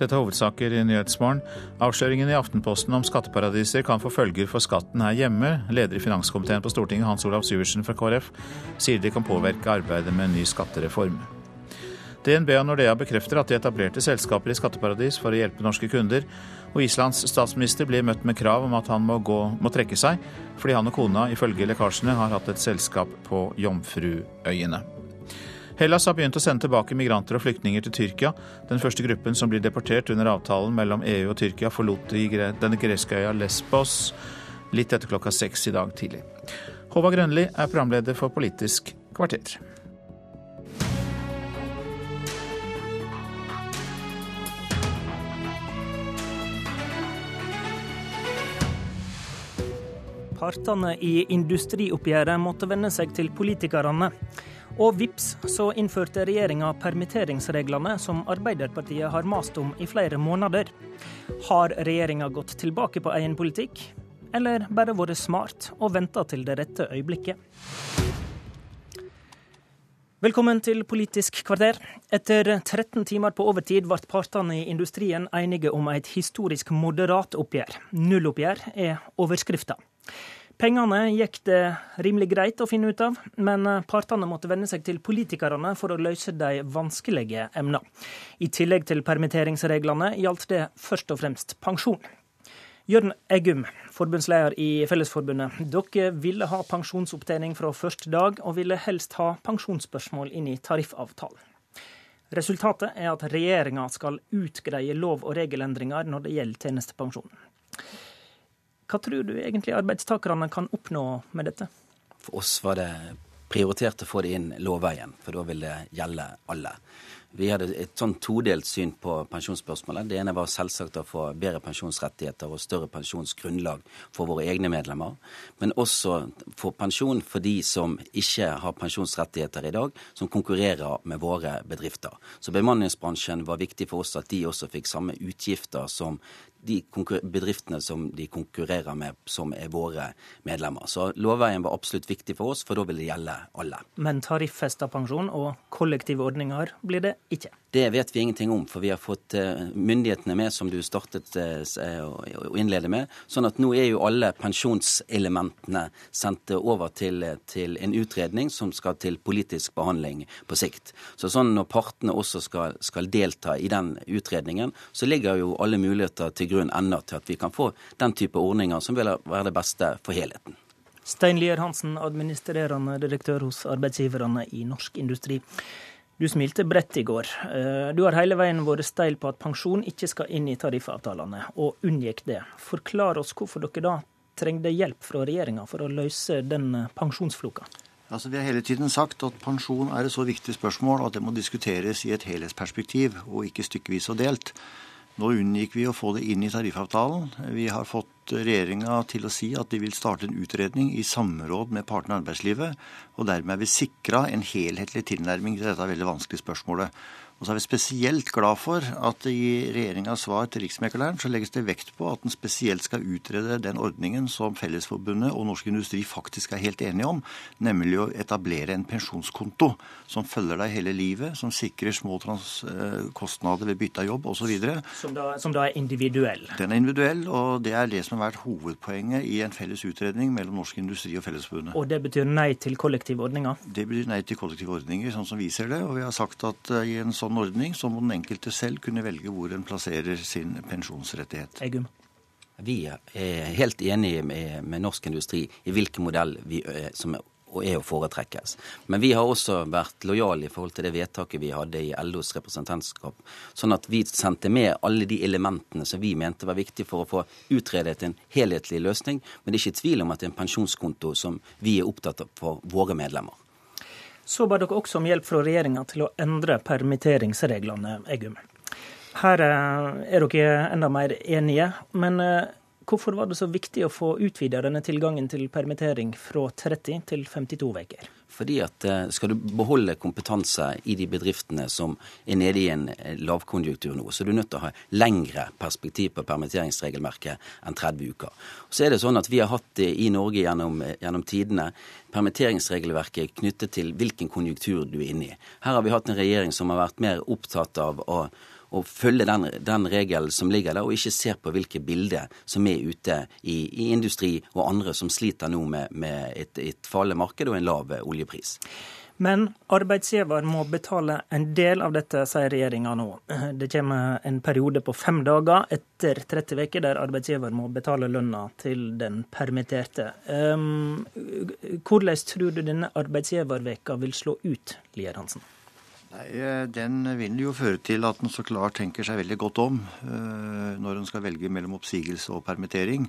Dette er hovedsaker i Nyhetsmorgen. Avsløringen i Aftenposten om skatteparadiser kan få følger for skatten her hjemme. Leder i finanskomiteen på Stortinget, Hans Olav Syversen fra KrF, sier de kan påvirke arbeidet med en ny skattereform. DNB og Nordea bekrefter at de etablerte selskaper i skatteparadis for å hjelpe norske kunder. Og Islands statsminister blir møtt med krav om at han må, gå, må trekke seg, fordi han og kona ifølge lekkasjene har hatt et selskap på Jomfruøyene. Hellas har begynt å sende tilbake migranter og flyktninger til Tyrkia. Den første gruppen som blir deportert under avtalen mellom EU og Tyrkia, forlot denne greske øya Lesbos litt etter klokka seks i dag tidlig. Håvard Grønli er programleder for Politisk kvarter. Partene i industrioppgjøret måtte venne seg til politikerne. Og vips så innførte regjeringa permitteringsreglene som Arbeiderpartiet har mast om i flere måneder. Har regjeringa gått tilbake på egen politikk, eller bare vært smart og venta til det rette øyeblikket? Velkommen til Politisk kvarter. Etter 13 timer på overtid ble partene i industrien enige om et historisk moderat oppgjør. Nulloppgjør er overskrifta. Pengene gikk det rimelig greit å finne ut av, men partene måtte venne seg til politikerne for å løse de vanskelige emnene. I tillegg til permitteringsreglene gjaldt det først og fremst pensjon. Jørn Eggum, forbundsleder i Fellesforbundet. Dere ville ha pensjonsopptjening fra første dag, og ville helst ha pensjonsspørsmål inn i tariffavtalen. Resultatet er at regjeringa skal utgreie lov- og regelendringer når det gjelder tjenestepensjon. Hva tror du egentlig arbeidstakerne kan oppnå med dette? For oss var det prioritert å få det inn lovveien, for da vil det gjelde alle. Vi hadde et sånn todelt syn på pensjonsspørsmålet. Det ene var selvsagt å få bedre pensjonsrettigheter og større pensjonsgrunnlag for våre egne medlemmer. Men også få pensjon for de som ikke har pensjonsrettigheter i dag, som konkurrerer med våre bedrifter. Så bemanningsbransjen var viktig for oss at de også fikk samme utgifter som de bedriftene som de konkurrerer med, som er våre medlemmer. Så lovveien var absolutt viktig for oss, for da vil det gjelde alle. Men tariffesta pensjon og kollektive ordninger blir det ikke? Det vet vi ingenting om, for vi har fått eh, myndighetene med, som du startet eh, å innlede med. Sånn at nå er jo alle pensjonselementene sendt over til, til en utredning som skal til politisk behandling på sikt. Så sånn når partene også skal, skal delta i den utredningen, så ligger jo alle muligheter til grunn ennå til at vi kan få den type ordninger som vil være det beste for helheten. Stein Lier Hansen, administrerende direktør hos arbeidsgiverne i Norsk Industri. Du smilte bredt i går. Eh, du har hele veien vært steil på at pensjon ikke skal inn i tariffavtalene, og unngikk det. Forklar oss hvorfor dere da trengte hjelp fra regjeringa for å løse den eh, pensjonsfloka. Altså, vi har hele tiden sagt at pensjon er et så viktig spørsmål at det må diskuteres i et helhetsperspektiv, og ikke stykkevis og delt. Nå unngikk vi å få det inn i tariffavtalen. Vi har fått regjeringa til å si at de vil starte en utredning i samråd med partene i arbeidslivet. Og dermed er vi sikra en helhetlig tilnærming til dette veldig vanskelige spørsmålet. Og så er vi spesielt glad for at i regjeringas svar til Riksmekleren så legges det vekt på at den spesielt skal utrede den ordningen som Fellesforbundet og Norsk Industri faktisk er helt enige om, nemlig å etablere en pensjonskonto som følger deg hele livet, som sikrer små eh, kostnader ved bytte av jobb osv. Som, som da er individuell? Den er individuell, og det er det som har vært hovedpoenget i en felles utredning mellom Norsk Industri og Fellesforbundet. Og det betyr nei til kollektive ordninger? Det betyr nei til kollektive ordninger, sånn som vi ser det. Og vi har sagt at eh, i en sånn sånn ordning, så må den enkelte selv kunne velge hvor en plasserer sin pensjonsrettighet. Egum. Vi er helt enige med, med norsk industri i hvilken modell vi, som er å foretrekkes. Men vi har også vært lojale i forhold til det vedtaket vi hadde i LOs representantskap. Sånn at vi sendte med alle de elementene som vi mente var viktige for å få utredet en helhetlig løsning. Men det er ikke tvil om at det er en pensjonskonto som vi er opptatt av for våre medlemmer. Så ba dere også om hjelp fra regjeringa til å endre permitteringsreglene, Eggum. Her eh, er dere enda mer enige, men eh, hvorfor var det så viktig å få utvida denne tilgangen til permittering fra 30 til 52 uker? Fordi at eh, Skal du beholde kompetanse i de bedriftene som er nede i en eh, lavkonjunktur nå, så er du nødt til å ha lengre perspektiv på permitteringsregelmerket enn 30 uker. Så er det sånn at Vi har hatt det i Norge gjennom, eh, gjennom tidene permitteringsregelverket knyttet til hvilken konjunktur du er inne i. Her har vi hatt en regjering som har vært mer opptatt av å og følge den, den, regelen som ligger der, og ikke ser på hvilke bilder som er ute i, i industri og andre som sliter nå med, med et, et farlig marked og en lav oljepris. Men arbeidsgiver må betale en del av dette, sier regjeringa nå. Det kommer en periode på fem dager etter 30 uker der arbeidsgiver må betale lønna til den permitterte. Um, hvordan tror du denne arbeidsgiverveka vil slå ut, Lier Hansen? Nei, eh, Den vil jo føre til at en så klart tenker seg veldig godt om eh, når en skal velge mellom oppsigelse og permittering.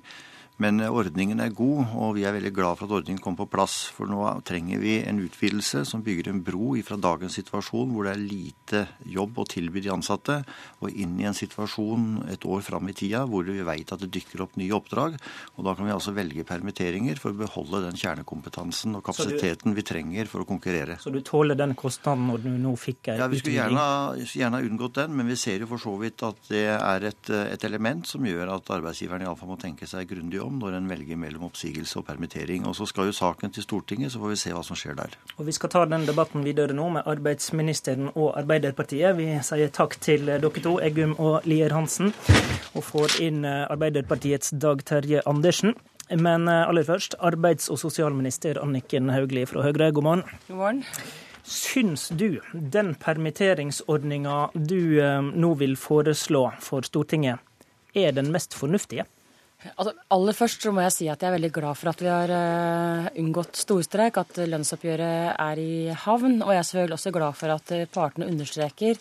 Men eh, ordningen er god, og vi er veldig glad for at ordningen kom på plass. For nå trenger vi en utvidelse som bygger en bro fra dagens situasjon, hvor det er lite jobb å tilby de ansatte, og inn i en situasjon et år fram i tida hvor vi veit at det dykker opp nye oppdrag. Og da kan vi altså velge permitteringer for å beholde den kjernekompetansen og kapasiteten vi trenger for å konkurrere. Så du tåler den kostnaden når du nå fikk en ja, Vi skulle gjerne, gjerne unngått den, men vi ser jo for så vidt at det er et, et element som gjør at arbeidsgiveren iallfall må tenke seg grundig om når en velger mellom oppsigelse og permittering. Og Så skal jo saken til Stortinget, så får vi se hva som skjer der. Og Vi skal ta den debatten videre nå med arbeidsministeren og Arbeiderpartiet. Vi sier takk til dere to, Eggum og Lier Hansen, og får inn eh, Arbeiderpartiets Dag Terje Andersen. Men eh, aller først, arbeids- og sosialminister Anniken Hauglie fra Høyre, god morgen. God morgen. Syns du den permitteringsordninga du eh, nå vil foreslå for Stortinget, er den mest fornuftige? Altså, aller først så må jeg si at jeg er veldig glad for at vi har uh, unngått storstreik, at lønnsoppgjøret er i havn. Og jeg er selvfølgelig også glad for at eh, partene understreker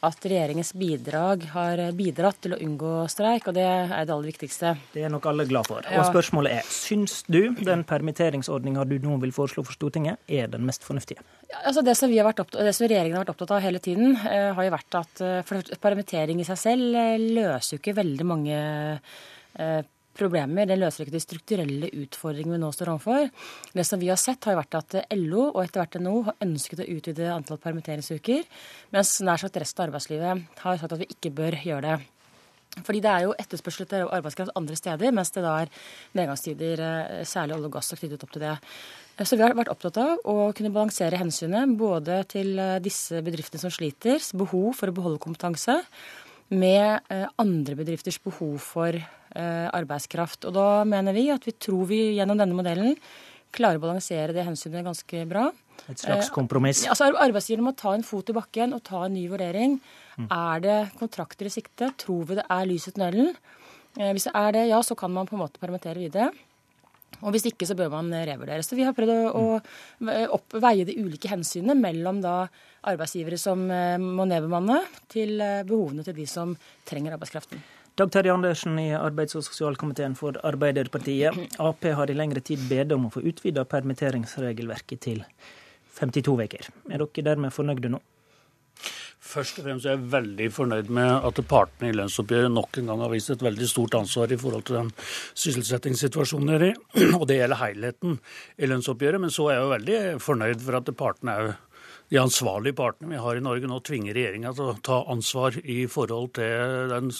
at regjeringens bidrag har bidratt til å unngå streik, og det er det aller viktigste. Det er nok alle glad for. Og spørsmålet er, syns du den permitteringsordninga du nå vil foreslå for Stortinget, er den mest fornuftige? Ja, altså det, som vi har vært opptatt, det som regjeringen har vært opptatt av hele tiden, har jo vært at permittering i seg selv løser jo ikke veldig mange Eh, problemer. Det løser ikke de strukturelle utfordringene vi nå står overfor. Det som vi har sett, har vært at LO og etter hvert NHO har ønsket å utvide antall permitteringsuker, mens nær sagt resten av arbeidslivet har sagt at vi ikke bør gjøre det. Fordi det er jo etterspørsel etter arbeidskraft andre steder, mens det da er nedgangstider, eh, særlig olje og gass, knyttet opp til det. Så vi har vært opptatt av å kunne balansere hensynet både til disse bedriftene som sliter, behov for å beholde kompetanse, med andre bedrifters behov for arbeidskraft. Og da mener vi at vi tror vi gjennom denne modellen klarer å balansere det hensynet ganske bra. Et slags kompromiss? Eh, altså Arbeidsgiverne må ta en fot i bakken og ta en ny vurdering. Mm. Er det kontrakter i sikte? Tror vi det er lys i tunnelen? Eh, hvis det er det, ja, så kan man på en måte permittere videre. Og hvis ikke, så bør man revurdere. Så vi har prøvd å, å veie de ulike hensynene mellom da arbeidsgivere som eh, må nedbemanne, til eh, behovene til de som trenger arbeidskraften. Dag Terje Andersen i arbeids- og sosialkomiteen for Arbeiderpartiet. Ap har i lengre tid bedt om å få utvida permitteringsregelverket til 52 uker. Er dere dermed fornøyde nå? Først og fremst er jeg veldig fornøyd med at partene i lønnsoppgjøret nok en gang har vist et veldig stort ansvar i forhold til den sysselsettingssituasjonen de er i. Og det gjelder helheten i lønnsoppgjøret. Men så er jeg jo veldig fornøyd for at partene er de ansvarlige partene vi har i Norge nå tvinger regjeringa til å ta ansvar i forhold til den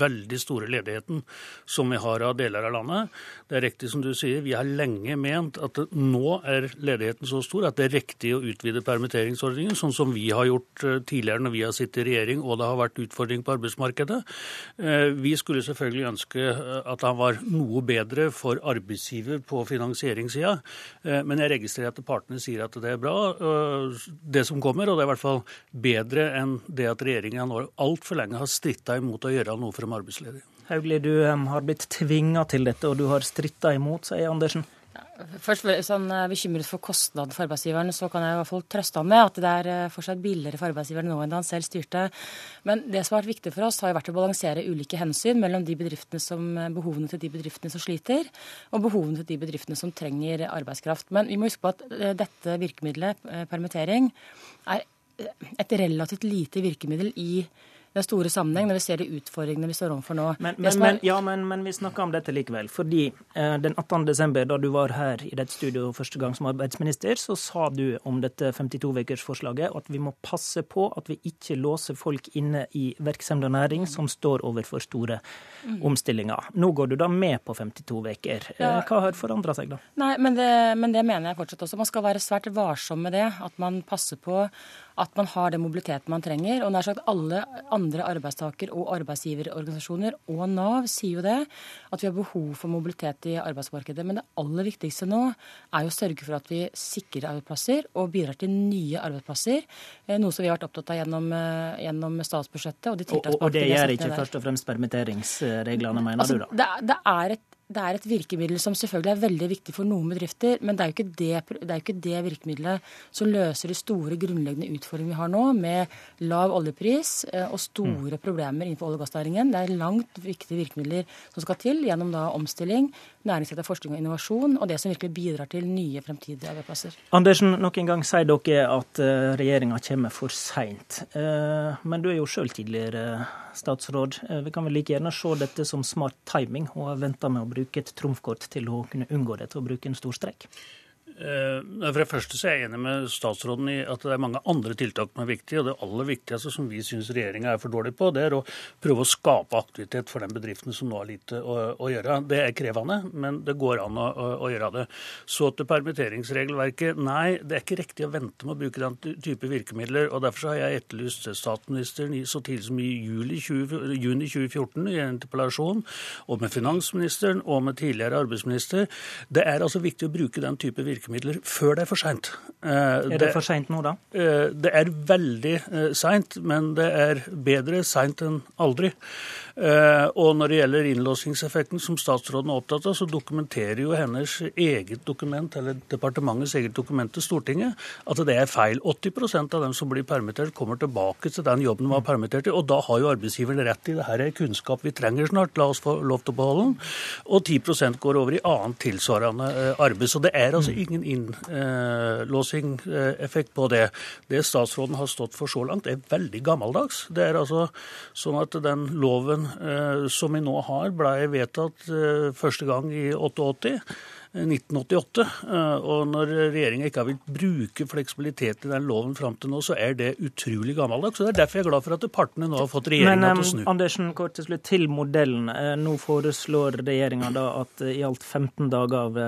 veldig store ledigheten som vi har av deler av landet. Det er riktig som du sier, vi har lenge ment at nå er ledigheten så stor at det er riktig å utvide permitteringsordningen, sånn som vi har gjort eh, tidligere når vi har sittet i regjering og det har vært utfordring på arbeidsmarkedet. Eh, vi skulle selvfølgelig ønske eh, at han var noe bedre for arbeidsgiver på finansieringssida, men jeg registrerer at partene sier at det er bra det som kommer, og det er i hvert fall bedre enn det at regjeringa nå altfor lenge har stritta imot å gjøre noe for de arbeidsledige. Hauglie, du har blitt tvinga til dette, og du har stritta imot, sier Andersen. Først han er bekymret for kostnaden for arbeidsgiveren, så kan jeg i hvert fall trøste ham med at det er eh, fortsatt billigere for arbeidsgiveren nå enn da han selv styrte. Men det som har vært viktig for oss, har jo vært å balansere ulike hensyn mellom som, behovene til de bedriftene som sliter, og behovene til de bedriftene som trenger arbeidskraft. Men vi må huske på at eh, dette virkemidlet, eh, permittering, er et relativt lite virkemiddel i den store sammenheng når vi ser de utfordringene vi står overfor nå. Men, men, men, ja, men, vi snakker om dette likevel. Fordi eh, den 18. desember, da du var her i dette studioet første gang som arbeidsminister, så sa du om dette 52-ukersforslaget at vi må passe på at vi ikke låser folk inne i virksomhet og næring som står overfor store mm. omstillinger. Nå går du da med på 52 uker. Eh, ja. Hva har forandra seg da? Nei, men det, men det mener jeg fortsatt også. Man skal være svært varsom med det. At man passer på at man har den mobiliteten man trenger. Og nær sagt alle andre arbeidstaker- og arbeidsgiverorganisasjoner og Nav sier jo det, at vi har behov for mobilitet i arbeidsmarkedet. Men det aller viktigste nå er jo å sørge for at vi sikrer arbeidsplasser og bidrar til nye arbeidsplasser. Eh, noe som vi har vært opptatt av gjennom, eh, gjennom statsbudsjettet. Og, de og, og det gjør ikke først og fremst permitteringsreglene, mener altså, du da? Det, det er et det er et virkemiddel som selvfølgelig er veldig viktig for noen bedrifter, men det er jo ikke det, det, jo ikke det virkemiddelet som løser de store grunnleggende utfordringene vi har nå, med lav oljepris eh, og store mm. problemer innenfor olje- og gassnæringen. Det er langt viktige virkemidler som skal til gjennom da omstilling, næringsrettet forskning og innovasjon, og det som virkelig bidrar til nye fremtidige arbeidsplasser. Andersen, nok en gang sier dere at eh, regjeringa kommer for seint. Eh, men du er jo sjøl tidligere statsråd. Vi kan vel like gjerne se dette som smart timing, og har venta med å bruke et trumfkort til å kunne unngå dette og bruke en stor strekk? Eh, for det første så er jeg enig med statsråden i at det er mange andre tiltak som er viktige. og Det aller viktigste som vi syns regjeringa er for dårlig på, det er å prøve å skape aktivitet for den bedriften som nå har lite å, å, gjøre. Det er krevende, men det går an å, å, gjøre det. Så til permitteringsregelverket. Nei, det er ikke riktig å vente med å bruke den type virkemidler. og Derfor har jeg etterlyst statsministeren så tidlig som i juli 20, juni 2014 i en interpellasjon, og med finansministeren og med tidligere arbeidsminister. Det er altså viktig å bruke den type virkemidler virkemidler før det er for seint. Eh, er det for seint nå, da? Eh, det er veldig eh, seint, men det er bedre seint enn aldri. Og når det gjelder innlåsingseffekten, som statsråden er opptatt av, så dokumenterer jo hennes eget dokument, eller departementets eget dokument til Stortinget, at det er feil. 80% av dem som blir permittert, kommer tilbake til den jobben de var permittert i. Og da har jo arbeidsgiveren rett i det her er kunnskap vi trenger snart, la oss få lov til å beholde den. Og 10% går over i annet tilsvarende arbeid. Så det er altså ingen innlåsing effekt på det. Det statsråden har stått for så langt, er veldig gammeldags. Det er altså sånn at den loven eh, som vi nå har, blei vedtatt eh, første gang i 88. 1988. Og når regjeringa ikke har villet bruke fleksibilitet i den loven fram til nå, så er det utrolig gammeldags. Så det er derfor jeg er glad for at partene nå har fått regjeringa til å snu. Men Andersen, kort til slutt til modellen. Nå foreslår regjeringa da at i alt 15 dager av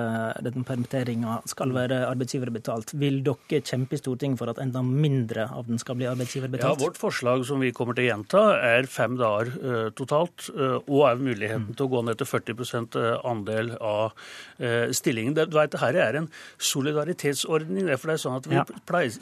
denne permitteringa skal være arbeidsgiverbetalt. Vil dere kjempe i Stortinget for at enda mindre av den skal bli arbeidsgiverbetalt? Ja, Vårt forslag som vi kommer til å gjenta, er fem dager uh, totalt, uh, og er muligheten mm. til å gå ned til 40% andel av uh, stillingen. Det, du vet, Dette er en solidaritetsordning. for det er sånn at Vi ja.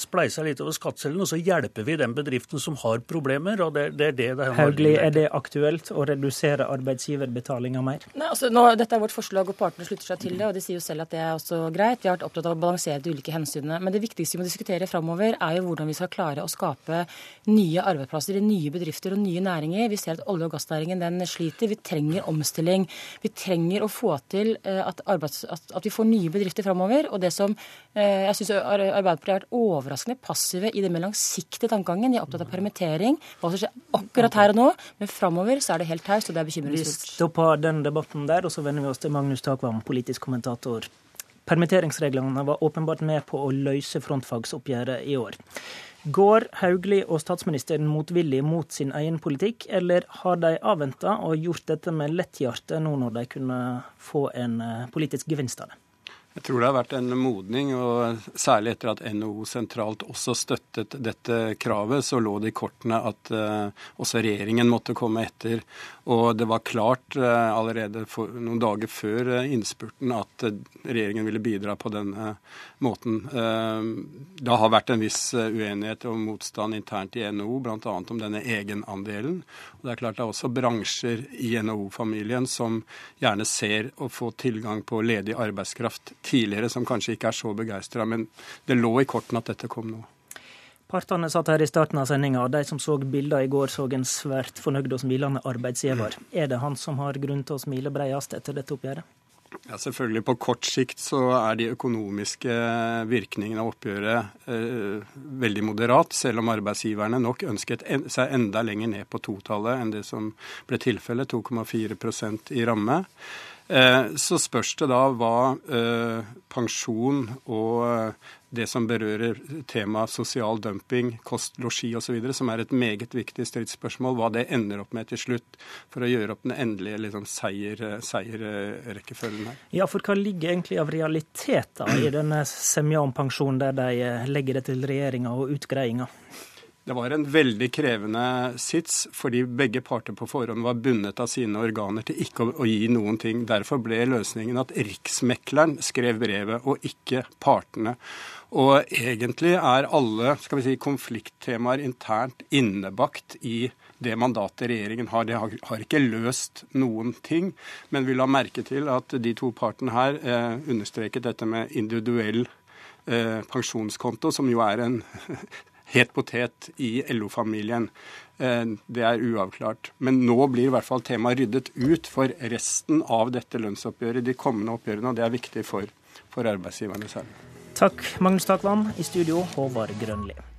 spleiser litt over skattcellen, og så hjelper vi den bedriften som har problemer. og det, det er det det Hauglie, er det aktuelt å redusere arbeidsgiverbetalinga mer? Nei, altså, nå, Dette er vårt forslag, og partene slutter seg til det. og De sier jo selv at det er også greit. Vi har vært opptatt av å balansere de ulike hensynene. Men det viktigste vi må diskutere framover, er jo hvordan vi skal klare å skape nye arbeidsplasser i nye bedrifter og nye næringer. Vi ser at olje- og gassnæringen den sliter. Vi trenger omstilling. Vi trenger å få til eh, at, arbeids, at, at vi får nye bedrifter framover. Og det som eh, jeg syns Arbeiderpartiet har vært overraskende passive i den mer langsiktige tankegangen. De er opptatt av permittering, hva som skjer akkurat her og nå. Men framover så er det helt taust, og det er bekymringsfullt. Vi stopper den debatten der, og så vender vi oss til Magnus Takvam, politisk kommentator. Permitteringsreglene var åpenbart med på å løse frontfagsoppgjøret i år. Går Hauglie og statsministeren motvillig mot sin egen politikk, eller har de avventa og gjort dette med lett hjerte nå når de kunne få en eh, politisk gevinst av det? Jeg tror det har vært en modning, og særlig etter at NHO sentralt også støttet dette kravet, så lå det i kortene at uh, også regjeringen måtte komme etter. Og det var klart uh, allerede noen dager før uh, innspurten at regjeringen ville bidra på denne måten. det har vært en viss uenighet og motstand internt i NHO, bl.a. om denne egenandelen. Og det er klart det er også bransjer i NHO-familien som gjerne ser å få tilgang på ledig arbeidskraft tidligere som kanskje ikke er så begeistra. Men det lå i kortene at dette kom nå. Partene satt her i starten av sendinga, og de som så bilder i går, så en svært fornøyd og smilende arbeidsgiver. Mm. Er det han som har grunn til å smile bredest etter dette oppgjøret? Ja, selvfølgelig. På kort sikt så er de økonomiske virkningene av oppgjøret eh, veldig moderat, selv om arbeidsgiverne nok ønsket en, seg enda lenger ned på totallet enn det som ble tilfellet, 2,4% i ramme. Eh, så spørs det da hva eh, pensjon og eh, det som berører temaet sosial dumping, kost, losji osv., som er et meget viktig stridsspørsmål, hva det ender opp med til slutt, for å gjøre opp den endelige liksom, seierrekkefølgen her. Ja, for hva ligger egentlig av realiteter i denne semja om pensjon, der de legger det til regjeringa og utgreiinga? Det var en veldig krevende sits, fordi begge parter på forhånd var bundet av sine organer til ikke å, gi noen ting. Derfor ble løsningen at Riksmekleren skrev brevet, og ikke partene. Og egentlig er alle skal vi si, konflikttemaer internt innebakt i det mandatet regjeringen har. Det har, ikke løst noen ting, men vi la merke til at de to partene her eh, understreket dette med individuell eh, pensjonskonto, som jo er en het potet i LO-familien. Eh, det er uavklart. Men nå blir i hvert fall temaet ryddet ut for resten av dette lønnsoppgjøret, de kommende oppgjørene, og det er viktig for, for arbeidsgiverne selv. Takk, Magnus Takvam. I studio, Håvard Grønli.